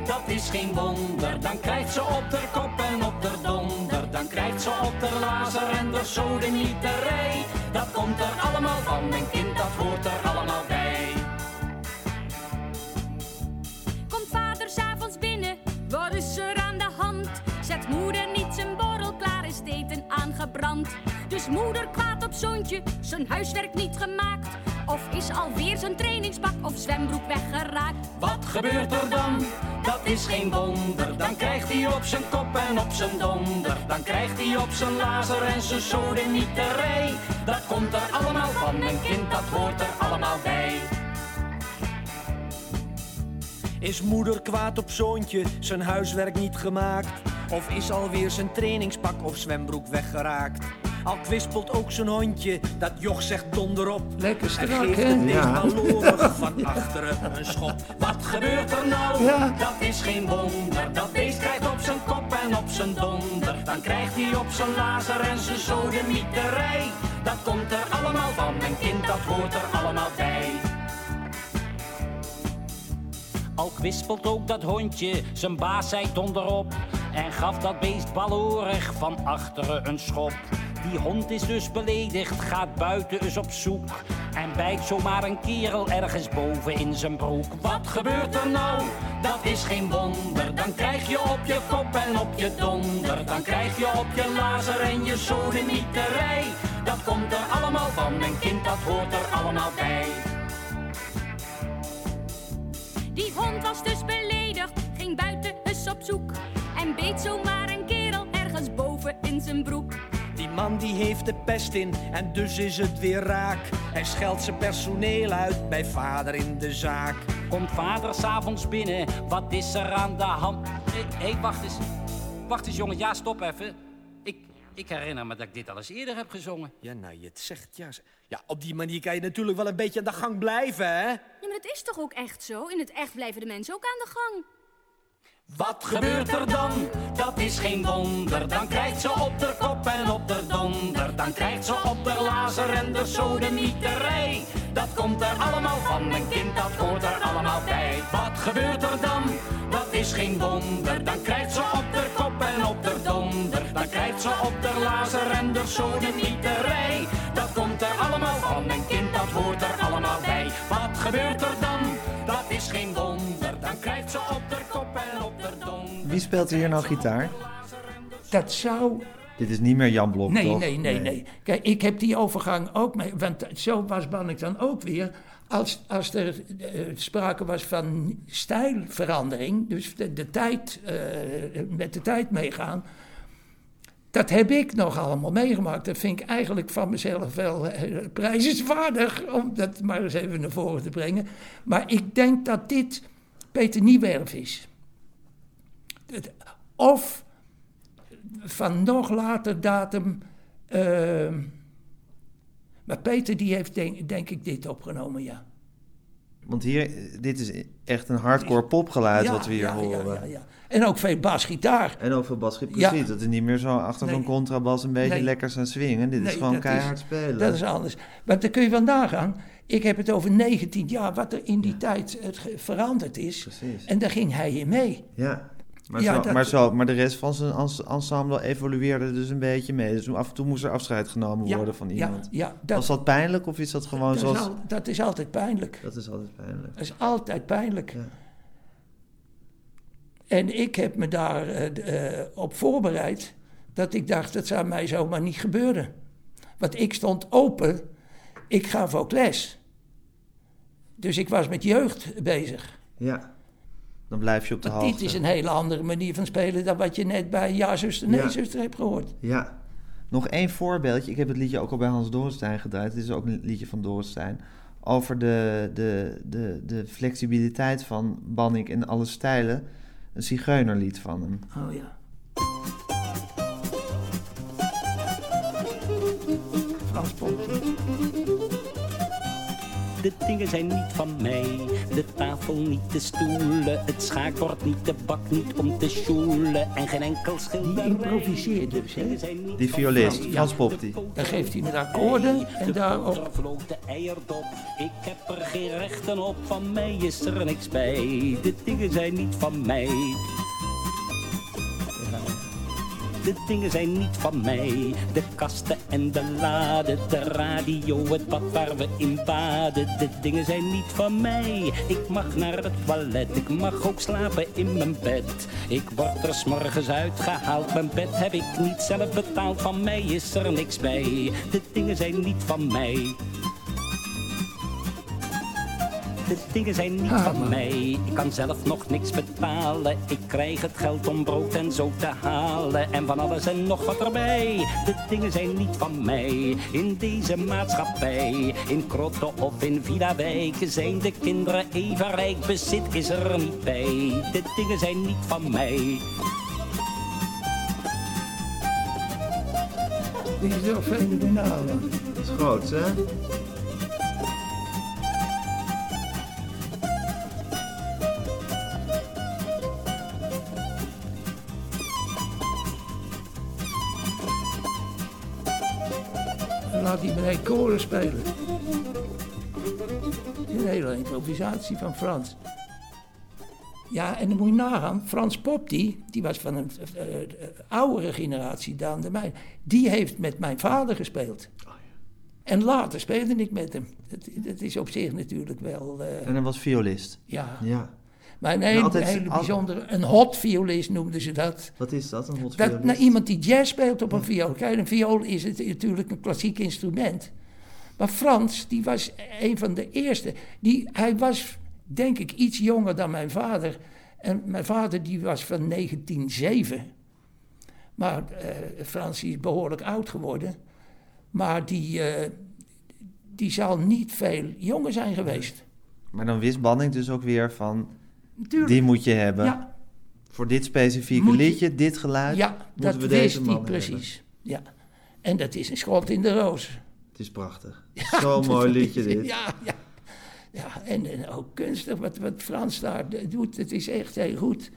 Dat is geen wonder. Dan krijgt ze op de kop en op de donder. Dan krijgt ze op de lazer en de sodemieterij. Dus moeder kwaad op zoontje, zijn huiswerk niet gemaakt. Of is alweer zijn trainingspak of zwembroek weggeraakt. Wat gebeurt er dan? Dat is geen wonder. Dan krijgt hij op zijn kop en op zijn donder. Dan krijgt hij op zijn lazer en zijn sodemieterij. Dat komt er allemaal van, mijn kind, dat hoort er allemaal bij. Is moeder kwaad op zoontje, zijn huiswerk niet gemaakt? Of is alweer zijn trainingspak of zwembroek weggeraakt? Al kwispelt ook zijn hondje, dat joch zegt donderop. Lekker Hij strak, geeft hè? het meest Ja. van achteren een schop. Wat gebeurt er nou? Ja. Dat is geen wonder. Dat beest krijgt op zijn kop en op zijn donder. Dan krijgt hij op zijn lazer en zijn sodemieterij. Dat komt er allemaal van, mijn kind, dat hoort er allemaal bij. Al kwispelt ook dat hondje, zijn baas zei donderop. En gaf dat beest balorig van achteren een schop. Die hond is dus beledigd, gaat buiten eens op zoek. En bijt zomaar een kerel ergens boven in zijn broek. Wat gebeurt er nou? Dat is geen wonder. Dan krijg je op je kop en op je donder. Dan krijg je op je lazer en je sodemieterij. Dat komt er allemaal van, mijn kind, dat hoort er allemaal bij. Die hond was dus beledigd, ging buiten in zijn broek. Die man die heeft de pest in en dus is het weer raak. Hij scheldt zijn personeel uit bij vader in de zaak. Komt vader s'avonds binnen, wat is er aan de hand? Hé, hey, wacht eens. Wacht eens, jongen. Ja, stop even. Ik, ik herinner me dat ik dit al eens eerder heb gezongen. Ja, nou, je het zegt, ja. Ja, op die manier kan je natuurlijk wel een beetje aan de gang blijven, hè? Ja, maar dat is toch ook echt zo? In het echt blijven de mensen ook aan de gang. Wat gebeurt er dan? Geen wonder. Dan krijgt ze op de kop en op de donder. Dan krijgt ze op de lazer en de sodemieterij. Dat komt er allemaal van, mijn kind, dat hoort er allemaal bij. Wat gebeurt er dan? Dat is geen wonder. Dan krijgt ze op de kop en op de donder. Dan krijgt ze op de lazer en de sodemieterij. Dat komt er allemaal van, mijn kind, dat hoort er allemaal bij. Wat gebeurt er dan? Dat is geen wonder. Dan krijgt ze op de kop en op de donder. Wie speelt er hier nou gitaar? Dat zou Dit is niet meer Jan Blok, Nee, toch? nee, nee, nee. Kijk, ik heb die overgang ook mee. Want zo was Bannik dan ook weer. Als, als er eh, sprake was van stijlverandering, dus de, de tijd, eh, met de tijd meegaan. Dat heb ik nog allemaal meegemaakt. Dat vind ik eigenlijk van mezelf wel eh, prijzenswaardig, om dat maar eens even naar voren te brengen. Maar ik denk dat dit Peter Niewerf is. Of van nog later datum. ehm, maar Peter die heeft denk, denk ik dit opgenomen, ja. Want hier, dit is echt een hardcore popgeluid Ja, wat we hier ja, horen. ja, ja. En ook veel basgitaar. En ook veel basgitaar, precies. Dat is niet meer zo achter Nee. zo'n contrabas een beetje Nee. lekker zijn swingen. Dit is gewoon keihard spelen. Dat is anders. Maar dan kun je wel nagaan. Ik heb het over 19 jaar, wat er in die tijd het ge- veranderd is. En daar ging hij in mee. Ja. Maar, Ja, zo, dat- maar, zo, maar de rest van zijn ens- ensemble evolueerde dus een beetje mee. Dus af en toe moest er afscheid genomen Ja, worden van iemand. ja, dat- Was dat pijnlijk of is dat gewoon dat, zoals... is al- dat is altijd pijnlijk. Dat is altijd pijnlijk. Dat is altijd pijnlijk. En ik heb me daar eh, eh, op voorbereid dat ik dacht, dat zou mij zomaar niet gebeuren. Want ik stond open, ik gaf ook les. Dus ik was met jeugd bezig. Ja. Dan blijf je op de hoogte. dit is een hele andere manier van spelen dan wat je net bij Ja, zuster, nee, Ja. zuster hebt gehoord. Ja. Nog één voorbeeldje. Ik heb het liedje ook al bij Hans Dorenstein gedraaid. Dit is ook een liedje van Dorenstein. Over de, de, de, de flexibiliteit van Bannik in alle stijlen. Een zigeunerlied van hem. Oh ja. Frans Ponty. De dingen zijn niet van mij, de tafel niet, de stoelen, het schaakbord niet, de bak niet om te sjoelen en geen enkel schilderij. Die improviseert dus, hè? Die violist, Frans Popti. Dan geeft hij met akkoorden en daarop... Vloog de eierdop, ik heb er geen rechten op, van mij is er niks bij. De dingen zijn niet van mij. De dingen zijn niet van mij. De kasten en de laden, de radio, het bad waar we in baden. De dingen zijn niet van mij. Ik mag naar het toilet, ik mag ook slapen in mijn bed. Ik word er s'morgens uitgehaald, mijn bed heb ik niet zelf betaald. Van mij is er niks bij. De dingen zijn niet van mij. De dingen zijn niet van mij, ik kan zelf nog niks betalen. Ik krijg het geld om brood en zo te halen. En van alles en nog wat erbij. De dingen zijn niet van mij, in deze maatschappij. In Krotten of in Villa Wijk zijn de kinderen even rijk. Bezit is er niet bij, de dingen zijn niet van mij. Die is wel fenomenaal. hoor. Dat is groot, hè? Laat hij mij koren spelen. Een hele improvisatie van Frans. Ja, en dan moet je nagaan, Frans Pop, die, die was van een eh, eh, oudere generatie dan de mijne. Die heeft met mijn vader gespeeld. En later speelde ik met hem. Dat, dat is op zich natuurlijk wel... eh, En hij was violist. ja. Ja. Maar een Nou, hele, altijd- hele al- bijzondere... Een hot violist noemden ze dat. Wat is dat, een hot Dat, violist? nou, iemand die jazz speelt op een viool. Kijk, een viool is het natuurlijk een klassiek instrument. Maar Frans, die was een van de eerste. Die, hij was, denk ik, iets jonger dan mijn vader. En mijn vader die was van 1907. Maar eh, Frans is behoorlijk oud geworden. Maar die, eh, die zal niet veel jonger zijn geweest. Maar dan wist Banning dus ook weer van... Natuurlijk. Die moet je hebben. Ja. Voor dit specifieke Moet je- liedje, dit geluid... Ja, moeten dat we wist deze hij precies. Ja. En dat is een schot in de roos. Het is prachtig. Ja, Zo'n mooi liedje dit. Ja, ja. ja en, en ook kunstig wat, wat Frans daar doet. Het is echt heel goed.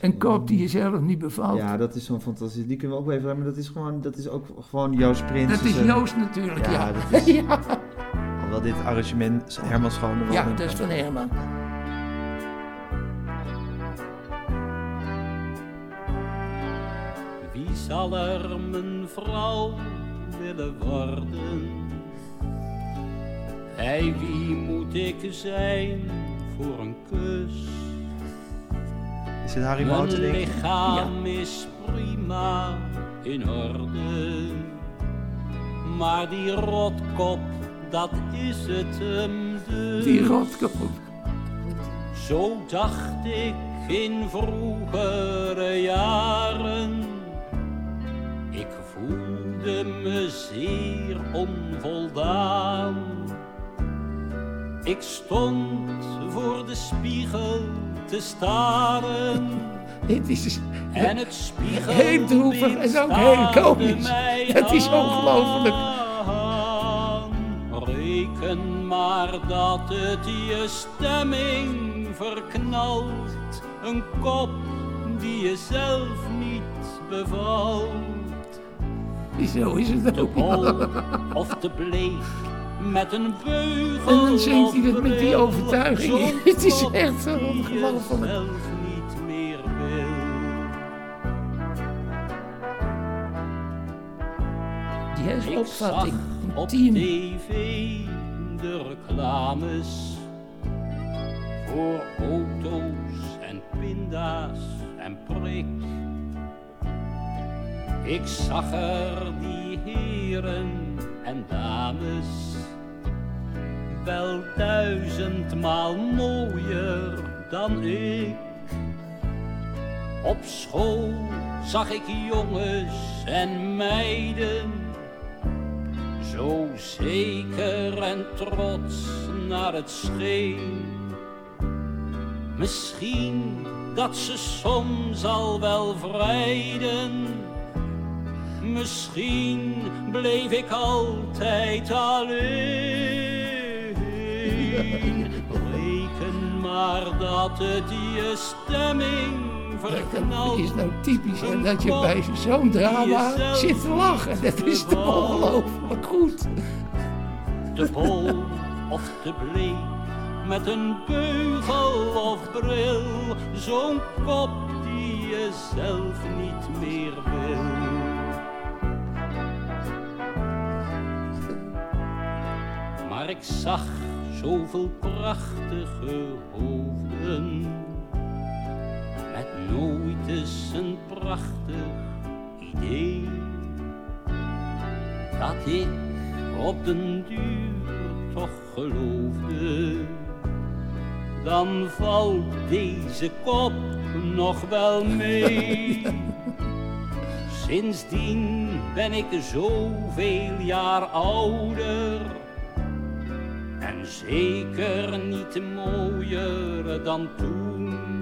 Een kop die je zelf niet bevalt. Ja, dat is zo'n fantasie. Die kunnen we ook even... Maar dat is gewoon, dat is ook gewoon Joost Prins. Dat is Joost natuurlijk, ja. Dat is, Ja. Alhoewel dit arrangement Herman Schonewoning... Ja, dat is van Herman. Wie zal er mijn vrouw willen worden? Bij wie moet ik zijn voor een kus? Is het Harry Mijn Mouten, denk je? lichaam is prima in orde. Maar die rotkop, dat is het hem dus. Die rotkop. Zo dacht ik in vroegere jaren. Ik voelde me zeer onvoldaan. Ik stond voor de spiegel te staren. Het is En het spiegel heel droevig en ook heel komisch. Het is ongelooflijk. Reken maar dat het je stemming verknalt. Een kop die je zelf niet bevalt. Zo is het Te ook. bol of te bleek met een beugel En dan zingt hij het met die overtuiging. Het is echt zo je ongelooflijk. zelf niet meer wil. Die heeft Ik opvatting. zag Een op tv reclames voor auto's en pinda's en prik. Ik zag er die heren en dames wel duizendmaal mooier dan ik. Op school zag ik jongens en meiden zo zeker en trots naar het scheen. Misschien dat ze soms al wel vrijden. Misschien bleef ik altijd alleen. Reken maar dat het je stemming Dat is nou typisch. En dat je bij zo'n drama zit te lachen. Dat is toch ongelooflijk goed. te bol of te bleek, met een beugel of bril, zo'n kop die je zelf niet meer wil. Maar ik zag zoveel prachtige hoofden, nooit eens een prachtig idee dat ik op den duur toch geloofde, dan valt deze kop nog wel mee. Sindsdien ben ik zoveel jaar ouder en zeker niet mooier dan toen.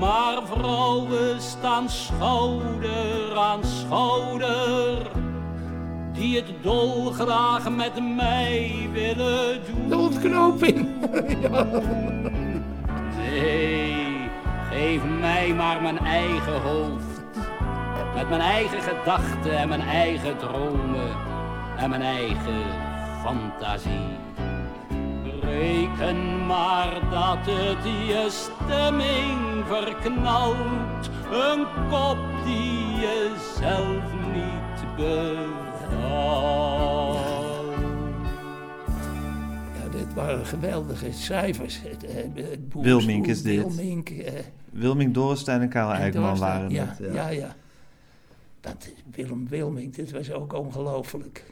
Maar vrouwen staan schouder aan schouder, die het dolgraag met mij willen doen. De ontknoping. ja. Nee, geef mij maar mijn eigen hoofd. Met mijn eigen gedachten en mijn eigen dromen en mijn eigen fantasie. Reken maar dat het je stemming verknalt. Een kop die je zelf niet bevalt. Ja, dit waren geweldige schrijvers. Het, eh, het Boer Wilmink is dit. Wilmink, eh, Wilming Dorrestein en Karel Eikman waren ja, het. ja, ja. Dat Willem Wilmink, dit was ook ongelooflijk.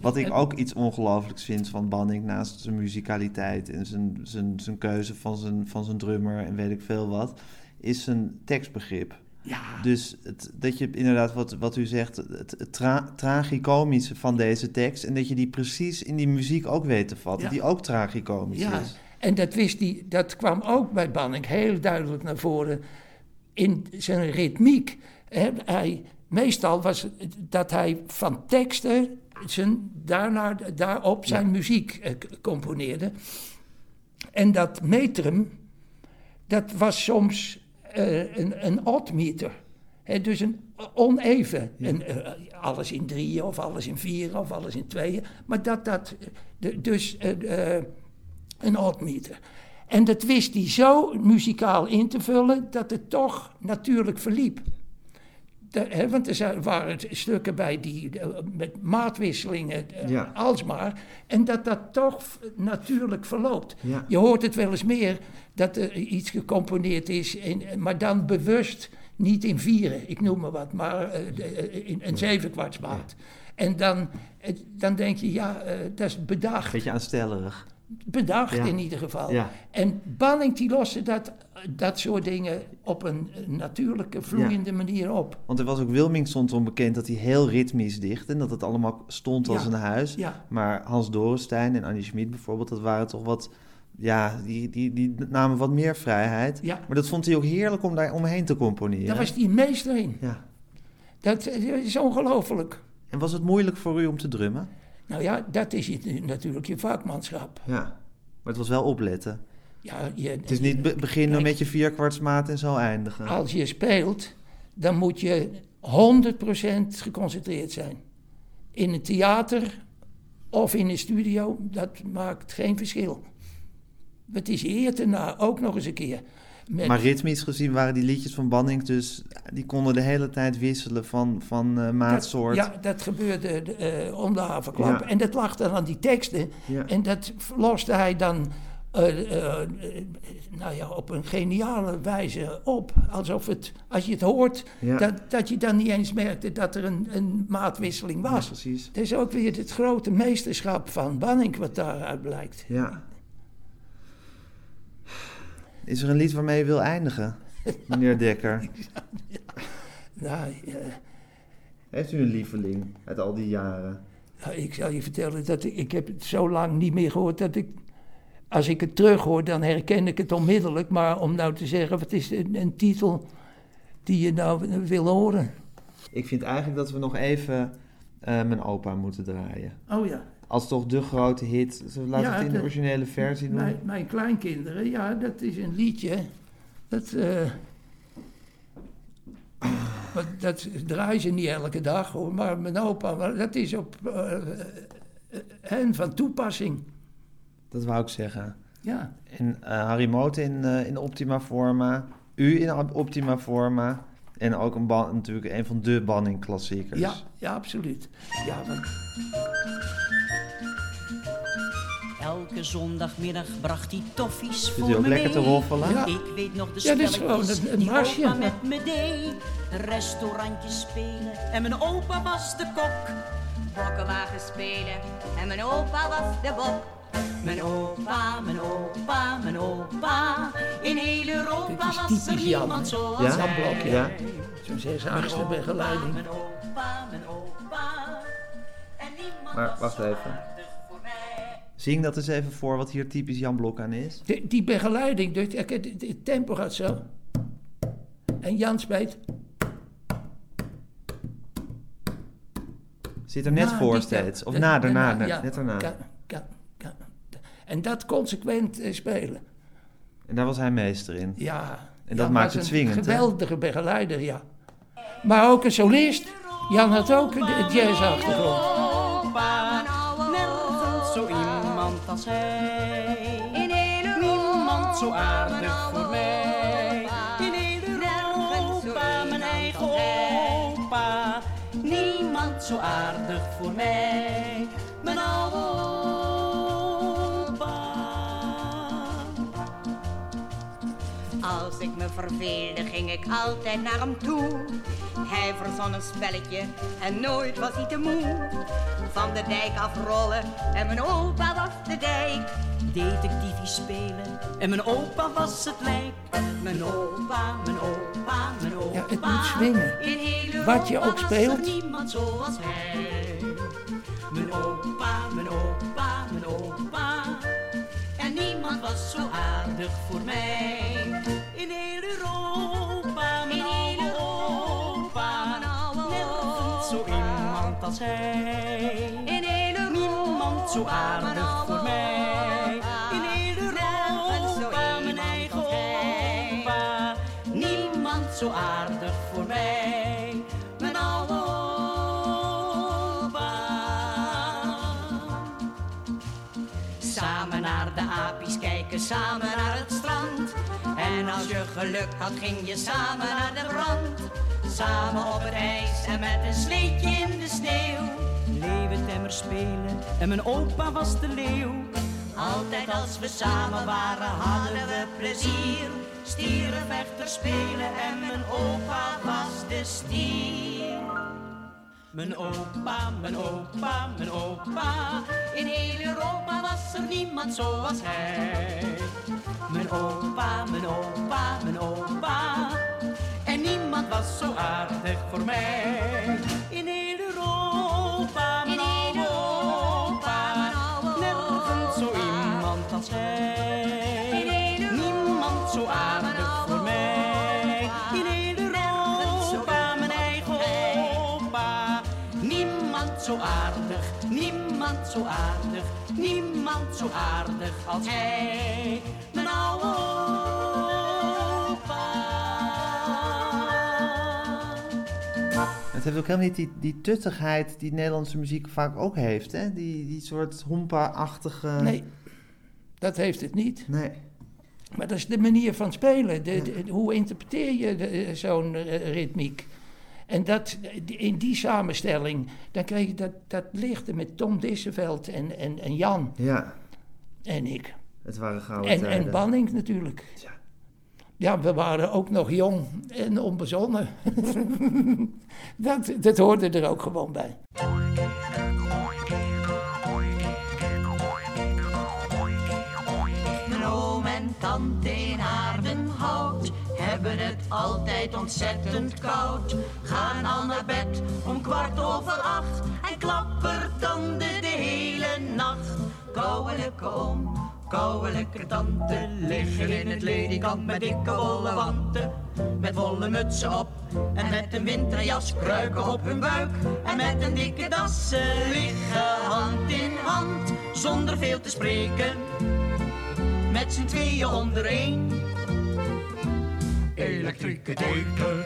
Wat ik ook iets ongelooflijks vind van Banning, naast zijn muzikaliteit en zijn, zijn, zijn keuze van zijn, van zijn drummer en weet ik veel wat, is zijn tekstbegrip. Ja. Dus het, dat je inderdaad, wat, wat u zegt, het, het tra tragicomische van deze tekst en dat je die precies in die muziek ook weet te vatten, Ja. die ook tragicomisch Ja, is. en dat, wist die, dat kwam ook bij Banning heel duidelijk naar voren in zijn ritmiek. Hij, meestal was dat hij van teksten zijn, daarna, daarop zijn muziek eh, componeerde. En dat metrum, dat was soms eh, een, een oddmeter. Hè, dus een oneven. En, eh, alles in drieën, of alles in vier, of alles in tweeën. Maar dat dat, de- dus een oddmeter. En dat wist hij zo muzikaal in te vullen dat het toch natuurlijk verliep. De, want er waren stukken bij die eh, met maatwisselingen eh, Ja. alsmaar. En dat dat toch natuurlijk verloopt. Ja. Je hoort het wel eens meer dat er iets gecomponeerd is, in, maar dan bewust niet in vieren, ik noem maar wat, maar eh, eh, in een zevenkwartsmaat. En dan, eh, dan denk je, ja, eh, dat is bedacht. Beetje aanstellerig. Bedacht Ja. in ieder geval. Ja. En Banning die loste dat, dat soort dingen op een natuurlijke, vloeiende manier op. Want er was ook Wilming stond onbekend dat hij heel ritmisch dicht en dat het allemaal stond als een huis. Maar Hans Dorenstein en Annie Schmid bijvoorbeeld, dat waren toch wat, ja, die, die, die namen wat meer vrijheid. Ja. Maar dat vond hij ook heerlijk om daar omheen te componeren. Daar was die meester in. Ja. Dat eh, is ongelooflijk. En was het moeilijk voor u om te drummen? Nou ja, dat is je, natuurlijk je vakmanschap. Ja. Maar het was wel opletten. Ja, je, Het is niet be- beginnen met je vierkwartsmaat en zo eindigen. Als je speelt, dan moet je 100% geconcentreerd zijn. In een theater of in een studio, dat maakt geen verschil. Het is eer te na, ook nog eens een keer. Maar ritmisch gezien waren die liedjes van Banning dus... die konden de hele tijd wisselen van, van eh, maatsoort. Dat, ja, dat gebeurde eh, om de havenklap. Ja. En dat lag dan aan die teksten. Ja. En dat loste hij dan eh, nou ja, op een geniale wijze op. Alsof het, als je het hoort, Ja. dat, dat je dan niet eens merkte dat er een, een maatwisseling was. Precies. Het is ook weer het grote meesterschap van Banning wat daaruit blijkt. Ja. Is er een lied waarmee je wil eindigen, meneer Dekker? Nou, eh, Heeft u een lieveling uit al die jaren? Nou, ik zal je vertellen dat ik, ik heb het zo lang niet meer gehoord dat ik, als ik het terughoor, dan herken ik het onmiddellijk. Maar om nou te zeggen, wat is een, een titel die je nou wil horen? Ik vind eigenlijk dat we nog even eh, mijn opa moeten draaien. Oh ja. Als toch de grote hit. Laten Ja, het in de originele versie doen? Mijn, mijn kleinkinderen, ja, dat is een liedje. Dat, eh, dat draaien ze niet elke dag hoor, maar mijn opa, maar dat is op eh, eh, hen van toepassing. Dat wou ik zeggen. Ja. En Harry Moten in, in Optima Forma. U in Optima Forma. En ook een natuurlijk een van de Banning-klassiekers. Ja, ja, absoluut. Ja, want Elke zondagmiddag bracht hij toffies voor u ook me lekker te roffelen? Ja. Ik weet nog de Ja, dit is spelletjes gewoon een- een die marsje. opa met me deed. Restaurantjes spelen en mijn opa was de kok. bokkenwagen spelen en mijn opa was de bok. Mijn opa, mijn opa, mijn opa. In heel Europa was er niemand zoals Ja? hij. Jan Blok, ja. Ja? Zo'n zes-achtste begeleiding. Mijn opa, mijn opa. Maar wacht even. Zing dat eens even voor wat hier typisch Jan Blok aan is. Die, die begeleiding, het, het- het tempo gaat zo. En Jan speelt. Zit er net na voor steeds. Of De- na, daarna, daarna, net ja. daarna. Ka- ka- ka- En dat consequent eh, spelen. En daar was hij meester in. Ja. En dat Jan maakt was het een hè? geweldige begeleider, ja. Maar ook een solist. Jan had ook een jazzachtergrond. Opa, als hij. In hele Niemand zo aardig voor mij. In zo Europa, mijn eigen opa. Niemand zo aardig voor mij. Verveelde, ging ik altijd naar hem toe. Hij verzon een spelletje en nooit was hij te moe. Van de dijk afrollen en mijn opa was de dijk. Detectiefie spelen en mijn opa was het lijk. Mijn opa, mijn opa, mijn opa. Ja, het moet swingen. In Wat je ook was speelt. er niemand zoals hij. Mijn opa, mijn opa, mijn opa. En niemand was zo aardig voor mij. In heel Europa, mijn oude opa. Nergens zo iemand als hij. In hele Niemand zo aardig voor mij. In heel Europa, mijn eigen opa. Niemand zo aardig voor mij. Mijn oude opa. Samen naar de apies kijken, samen naar als je geluk had, ging je samen naar de brand. Samen op het ijs en met een sleetje in de sneeuw. Leeuwentemmer spelen en mijn opa was de leeuw. Altijd als we samen waren, hadden we plezier. Stierenvechter spelen en mijn opa was de stier. Mijn opa, mijn opa, mijn opa. In heel Europa was er niemand zoals hij. Mijn opa, mijn opa, mijn opa. En niemand was zo aardig voor mij. Zo aardig, niemand zo aardig als hij. Mijn oude opa. Het heeft ook helemaal niet die, die tuttigheid die Nederlandse muziek vaak ook heeft. Hè? Die, die soort hompa-achtige... Nee, dat heeft het niet. Nee. Maar dat is de manier van spelen. De, de- hoe interpreteer je eh, zo'n eh, ritmiek? En dat, in die samenstelling, dan krijg je dat, dat met Tom Disseveld en, en, en Jan Ja, en ik. het waren gouden En, tijden. en Banning natuurlijk. Ja. Ja, we waren ook nog jong en onbezonnen. dat, dat hoorde er ook gewoon bij. Ontzettend koud. Gaan al naar bed om kwart over acht en klappertanden de hele nacht. Kouwelijke oom, kouwelijke tante liggen in het ledikant met dikke wollen wanten. Met wollen mutsen op en met een winterjas kruiken op hun buik. En met een dikke das liggen hand in hand zonder veel te spreken met z'n tweeën onder. Elektrieke deken.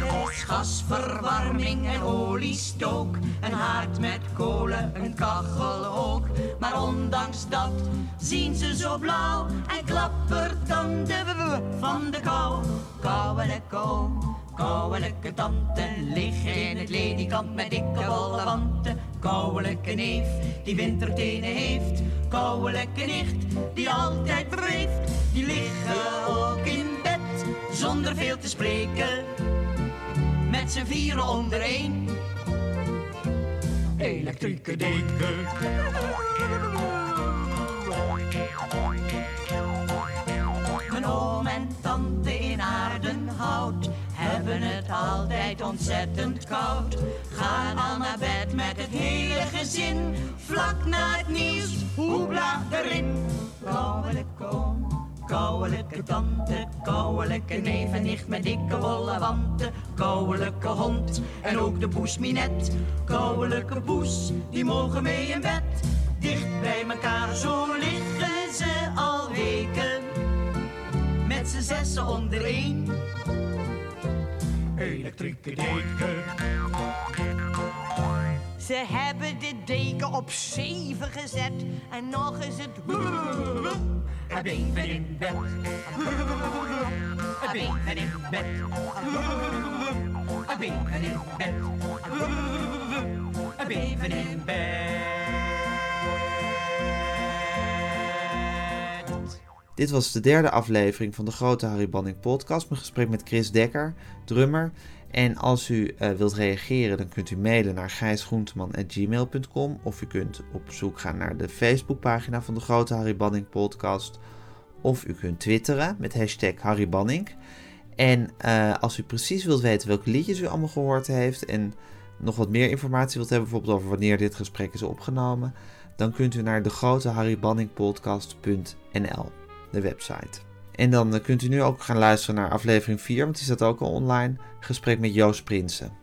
Er gasverwarming en oliestook, een haard met kolen, een kachel ook. Maar ondanks dat zien ze zo blauw en klappertanden van de kou. Kouwelijke oom, kouwelijke tante liggen in het ledikant met dikke wollen wanten. Kouwelijke neef die wintertenen heeft, kouwelijke nicht die altijd wreeft. Die liggen ook in bed zonder veel te spreken met z'n vieren onder één. Elektrieke deken. Mijn oom en tante in Aardenhout hebben het altijd ontzettend koud. Gaan al naar bed met hele gezin, vlak na het nieuws, hoebla erin. Kouwelijke oom, kouwelijke tante, kouwelijke neef en nicht met dikke wollen wanten. Kouwelijke hond en ook de poes Minet. Kouwelijke poes, die mogen mee in bed. Dicht bij elkaar, zo liggen ze al weken. Met z'n zessen onder één. Elektrieke deken. Ze hebben de deken op zeven gezet en nog is het... Het even in bed. Het even in bed. Het even in bed. Het even in bed. Dit was de derde aflevering van de Grote Harry Banning podcast. Mijn gesprek met Chris Dekker, drummer. En als u uh, wilt reageren, dan kunt u mailen naar gijsgroenteman.gmail.com of u kunt op zoek gaan naar de Facebookpagina van de Grote Harry Banning podcast. Of u kunt twitteren met hashtag Harry Banning. En uh, als u precies wilt weten welke liedjes u allemaal gehoord heeft en nog wat meer informatie wilt hebben, bijvoorbeeld over wanneer dit gesprek is opgenomen, dan kunt u naar de grote harrybanningpodcast.nl de website. En dan kunt u nu ook gaan luisteren naar aflevering 4, want die staat ook al online. Gesprek met Joost Prinsen.